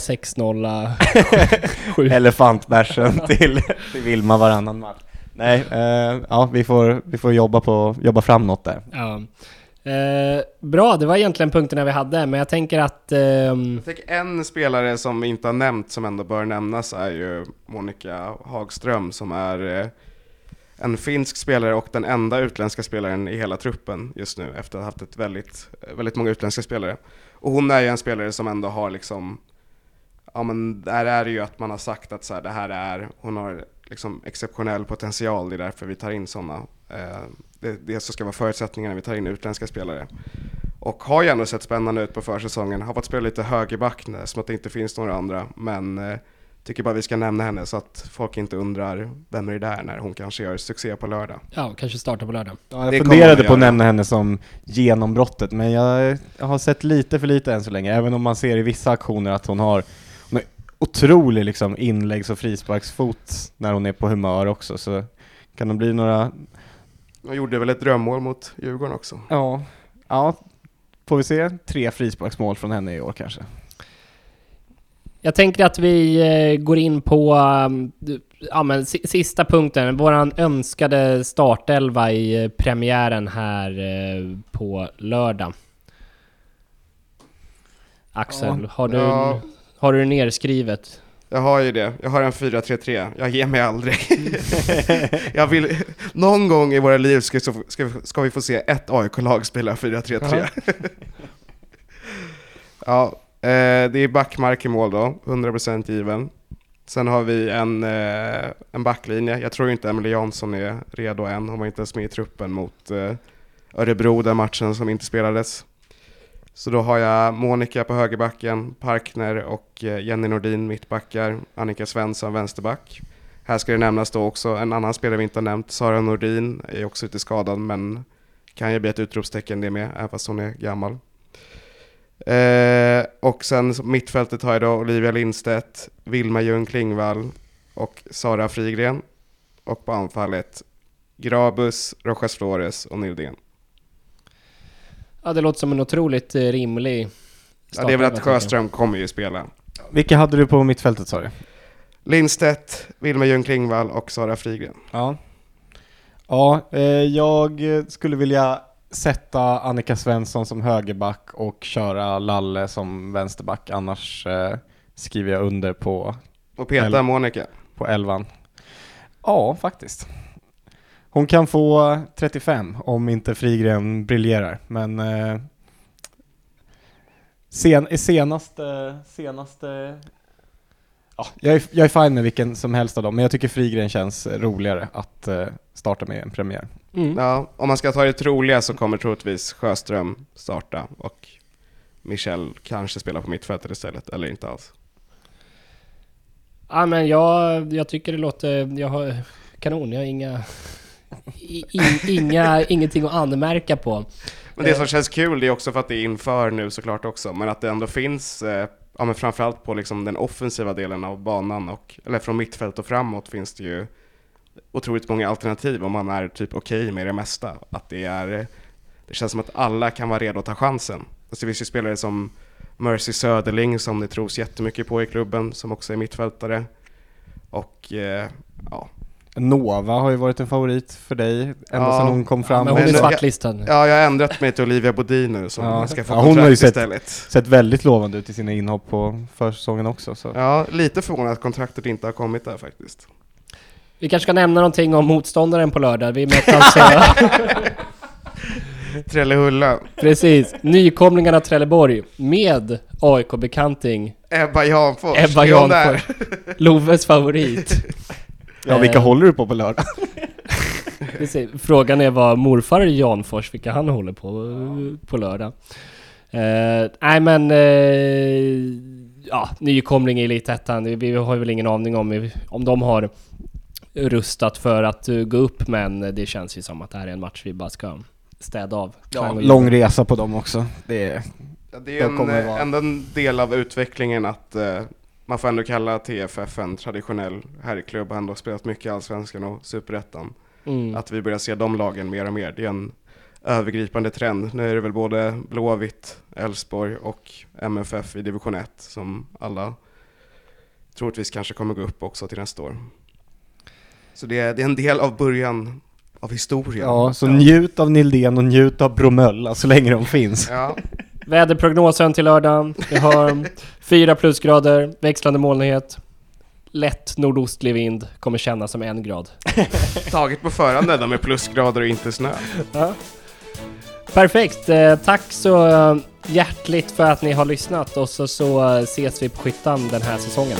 6-0, 7. Elefantbärsen till, till Vilma varannan match. Nej, eh, ja vi får, vi får jobba, på, jobba fram något där. Ja. Eh, bra, det var egentligen punkterna vi hade, men jag tänker att... ehm, Jag tänker en spelare som vi inte har nämnt som ändå bör nämnas är ju Monica Hagström som är eh, en finsk spelare och den enda utländska spelaren i hela truppen just nu efter att ha haft ett väldigt, eh, väldigt många utländska spelare. Och hon är ju en spelare som ändå har liksom, ja men där är det ju att man har sagt att så här, det här är, hon har liksom exceptionell potential, det är därför vi tar in sådana. Eh, det, det som ska vara förutsättningarna när vi tar in utländska spelare. Och har ju ändå sett spännande ut på försäsongen. Har fått spela lite högerback nu, som att det inte finns några andra. Men eh, tycker bara vi ska nämna henne så att folk inte undrar vem är det där när hon kanske gör succé på lördag. ja, kanske starta på lördag. Ja, jag Det funderade på att nämna henne som genombrottet, men jag, jag har sett lite för lite än så länge, även om man ser i vissa aktioner att hon har otrolig liksom inläggs och frisparksfot när hon är på humör också, så kan det bli några, Hon gjorde väl ett drömmål mot Djurgården också. ja, ja, får vi se tre frisparksmål från henne i år kanske? Jag tänker att vi eh, går in på um, ja, men, si- sista punkten, våran önskade startelva i eh, premiären här eh, på lördag. Axel, Ja. har, du, Ja. Har du det nerskrivet? Jag har ju det. Jag har en 4-3-3. Jag ger mig aldrig. jag vill, någon gång i våra liv ska, ska, vi- ska vi få se ett AIK-lag spela 4-3-3. ja, eh, det är backmark i mål då, 100% given. Sen har vi en, eh, en backlinje. Jag tror inte Emily Jansson är redo än. Hon var inte ens med i truppen mot eh, Örebro, den matchen som inte spelades. Så då har jag Monica på högerbacken, Parkner och eh, Jenny Nordin mittbackar, Annika Svensson vänsterback. Här ska det nämnas då också en annan spelare vi inte har nämnt, Sara Nordin är också ute skadad men kan ju bli ett utropstecken det med, även fast hon är gammal. Eh, och sen mittfältet har jag då Olivia Lindstedt, Vilma Ljung Klingvall och Sara Frigren. Och på anfallet Grabus, Rojas Flores och Nildén. Ja, det låter som en otroligt eh, rimlig Ja, det är väl att. Sjöström kommer ju spela. Vilka hade du på mittfältet sa du? Lindstedt, Vilma Ljung Klingvall och Sara Frigren. Ja. Ja, eh, jag skulle vilja sätta Annika Svensson som högerback och köra Lalle som vänsterback. Annars eh, skriver jag under på, Och Peta Monica. på elvan. Ja, faktiskt. Hon kan få 35 om inte Frigren briljerar, men eh, sen, senaste, senaste Ja, jag, är, jag är fine med vilken som helst av dem, men jag tycker Frigren känns roligare att eh, starta med en premiär. Mm. Ja, om man ska ta det troliga så kommer troligtvis Sjöström starta och Michel kanske spela på mittfältet istället, eller inte alls. Ja, men jag, jag tycker det låter... Jag har kanon, jag har inga... i- i- inga ingenting att anmärka på. Men det Eh. som känns kul det är också för att det är inför nu såklart också, men att det ändå finns, eh, ja men framförallt på liksom den offensiva delen av banan och, eller från mittfält och framåt finns det ju otroligt många alternativ om man är typ okej med det mesta. Att det är, det känns som att alla kan vara redo att ta chansen. Alltså det finns ju spelare som Mercy Söderling som det tros jättemycket på i klubben, som också är mittfältare. Och eh, ja, Nova har ju varit en favorit för dig ända Ja. sedan hon kom fram. men hon är svartlistad. ja, jag har ändrat mig till Olivia Bodin nu som Ja. ska få Ja, hon har ju sett- istället. Sett väldigt lovande ut i sina inhopp på försäsongen också. Så. Ja, lite förvånad att kontraktet inte har kommit där faktiskt. Vi kanske ska nämna någonting om motståndaren på lördag. Vi möter alltså... Trellehulla. Precis. Nykomlingarna Trelleborg med AIK-bekanting Ebba Janfors. Ebba? Janfors. Loves favorit. Ja, vilka Eh, håller du på på lördag? Precis. Frågan är vad morfar Janfors, vilka han håller på på lördag. Eh, nej men... Eh, ja, nykomling i Elitettan. Vi- Vi har väl ingen aning om, om de har rustat för att eh, gå upp men det känns ju som att det här är en match vi bara ska städa av. Och Lång resa på dem också. Det är... Ja, det är en, eh, vara- en del av utvecklingen att eh, man får ändå kalla TFF en traditionell herrklubb. Har ändå spelat mycket i Allsvenskan och Superettan. Mm. Att vi börjar se de lagen mer och mer. Det är en övergripande trend. Nu är det väl både Blåvitt, Elfsborg och MFF i division 1 som alla troligtvis kanske kommer gå upp också till nästa år. Så det är, det är en del av början av historien. Ja, så njut av Nildén och njut av Bromölla så länge de finns. Ja, Väderprognosen till lördagen. Vi har fyra plusgrader, växlande molnighet. Lätt nordostlig vind, kommer kännas som en grad. taget på förhand ändå med plusgrader och inte snö. Ja. Perfekt! Eh, tack så eh, hjärtligt för att ni har lyssnat och så, så eh, ses vi på Skyttan den här säsongen.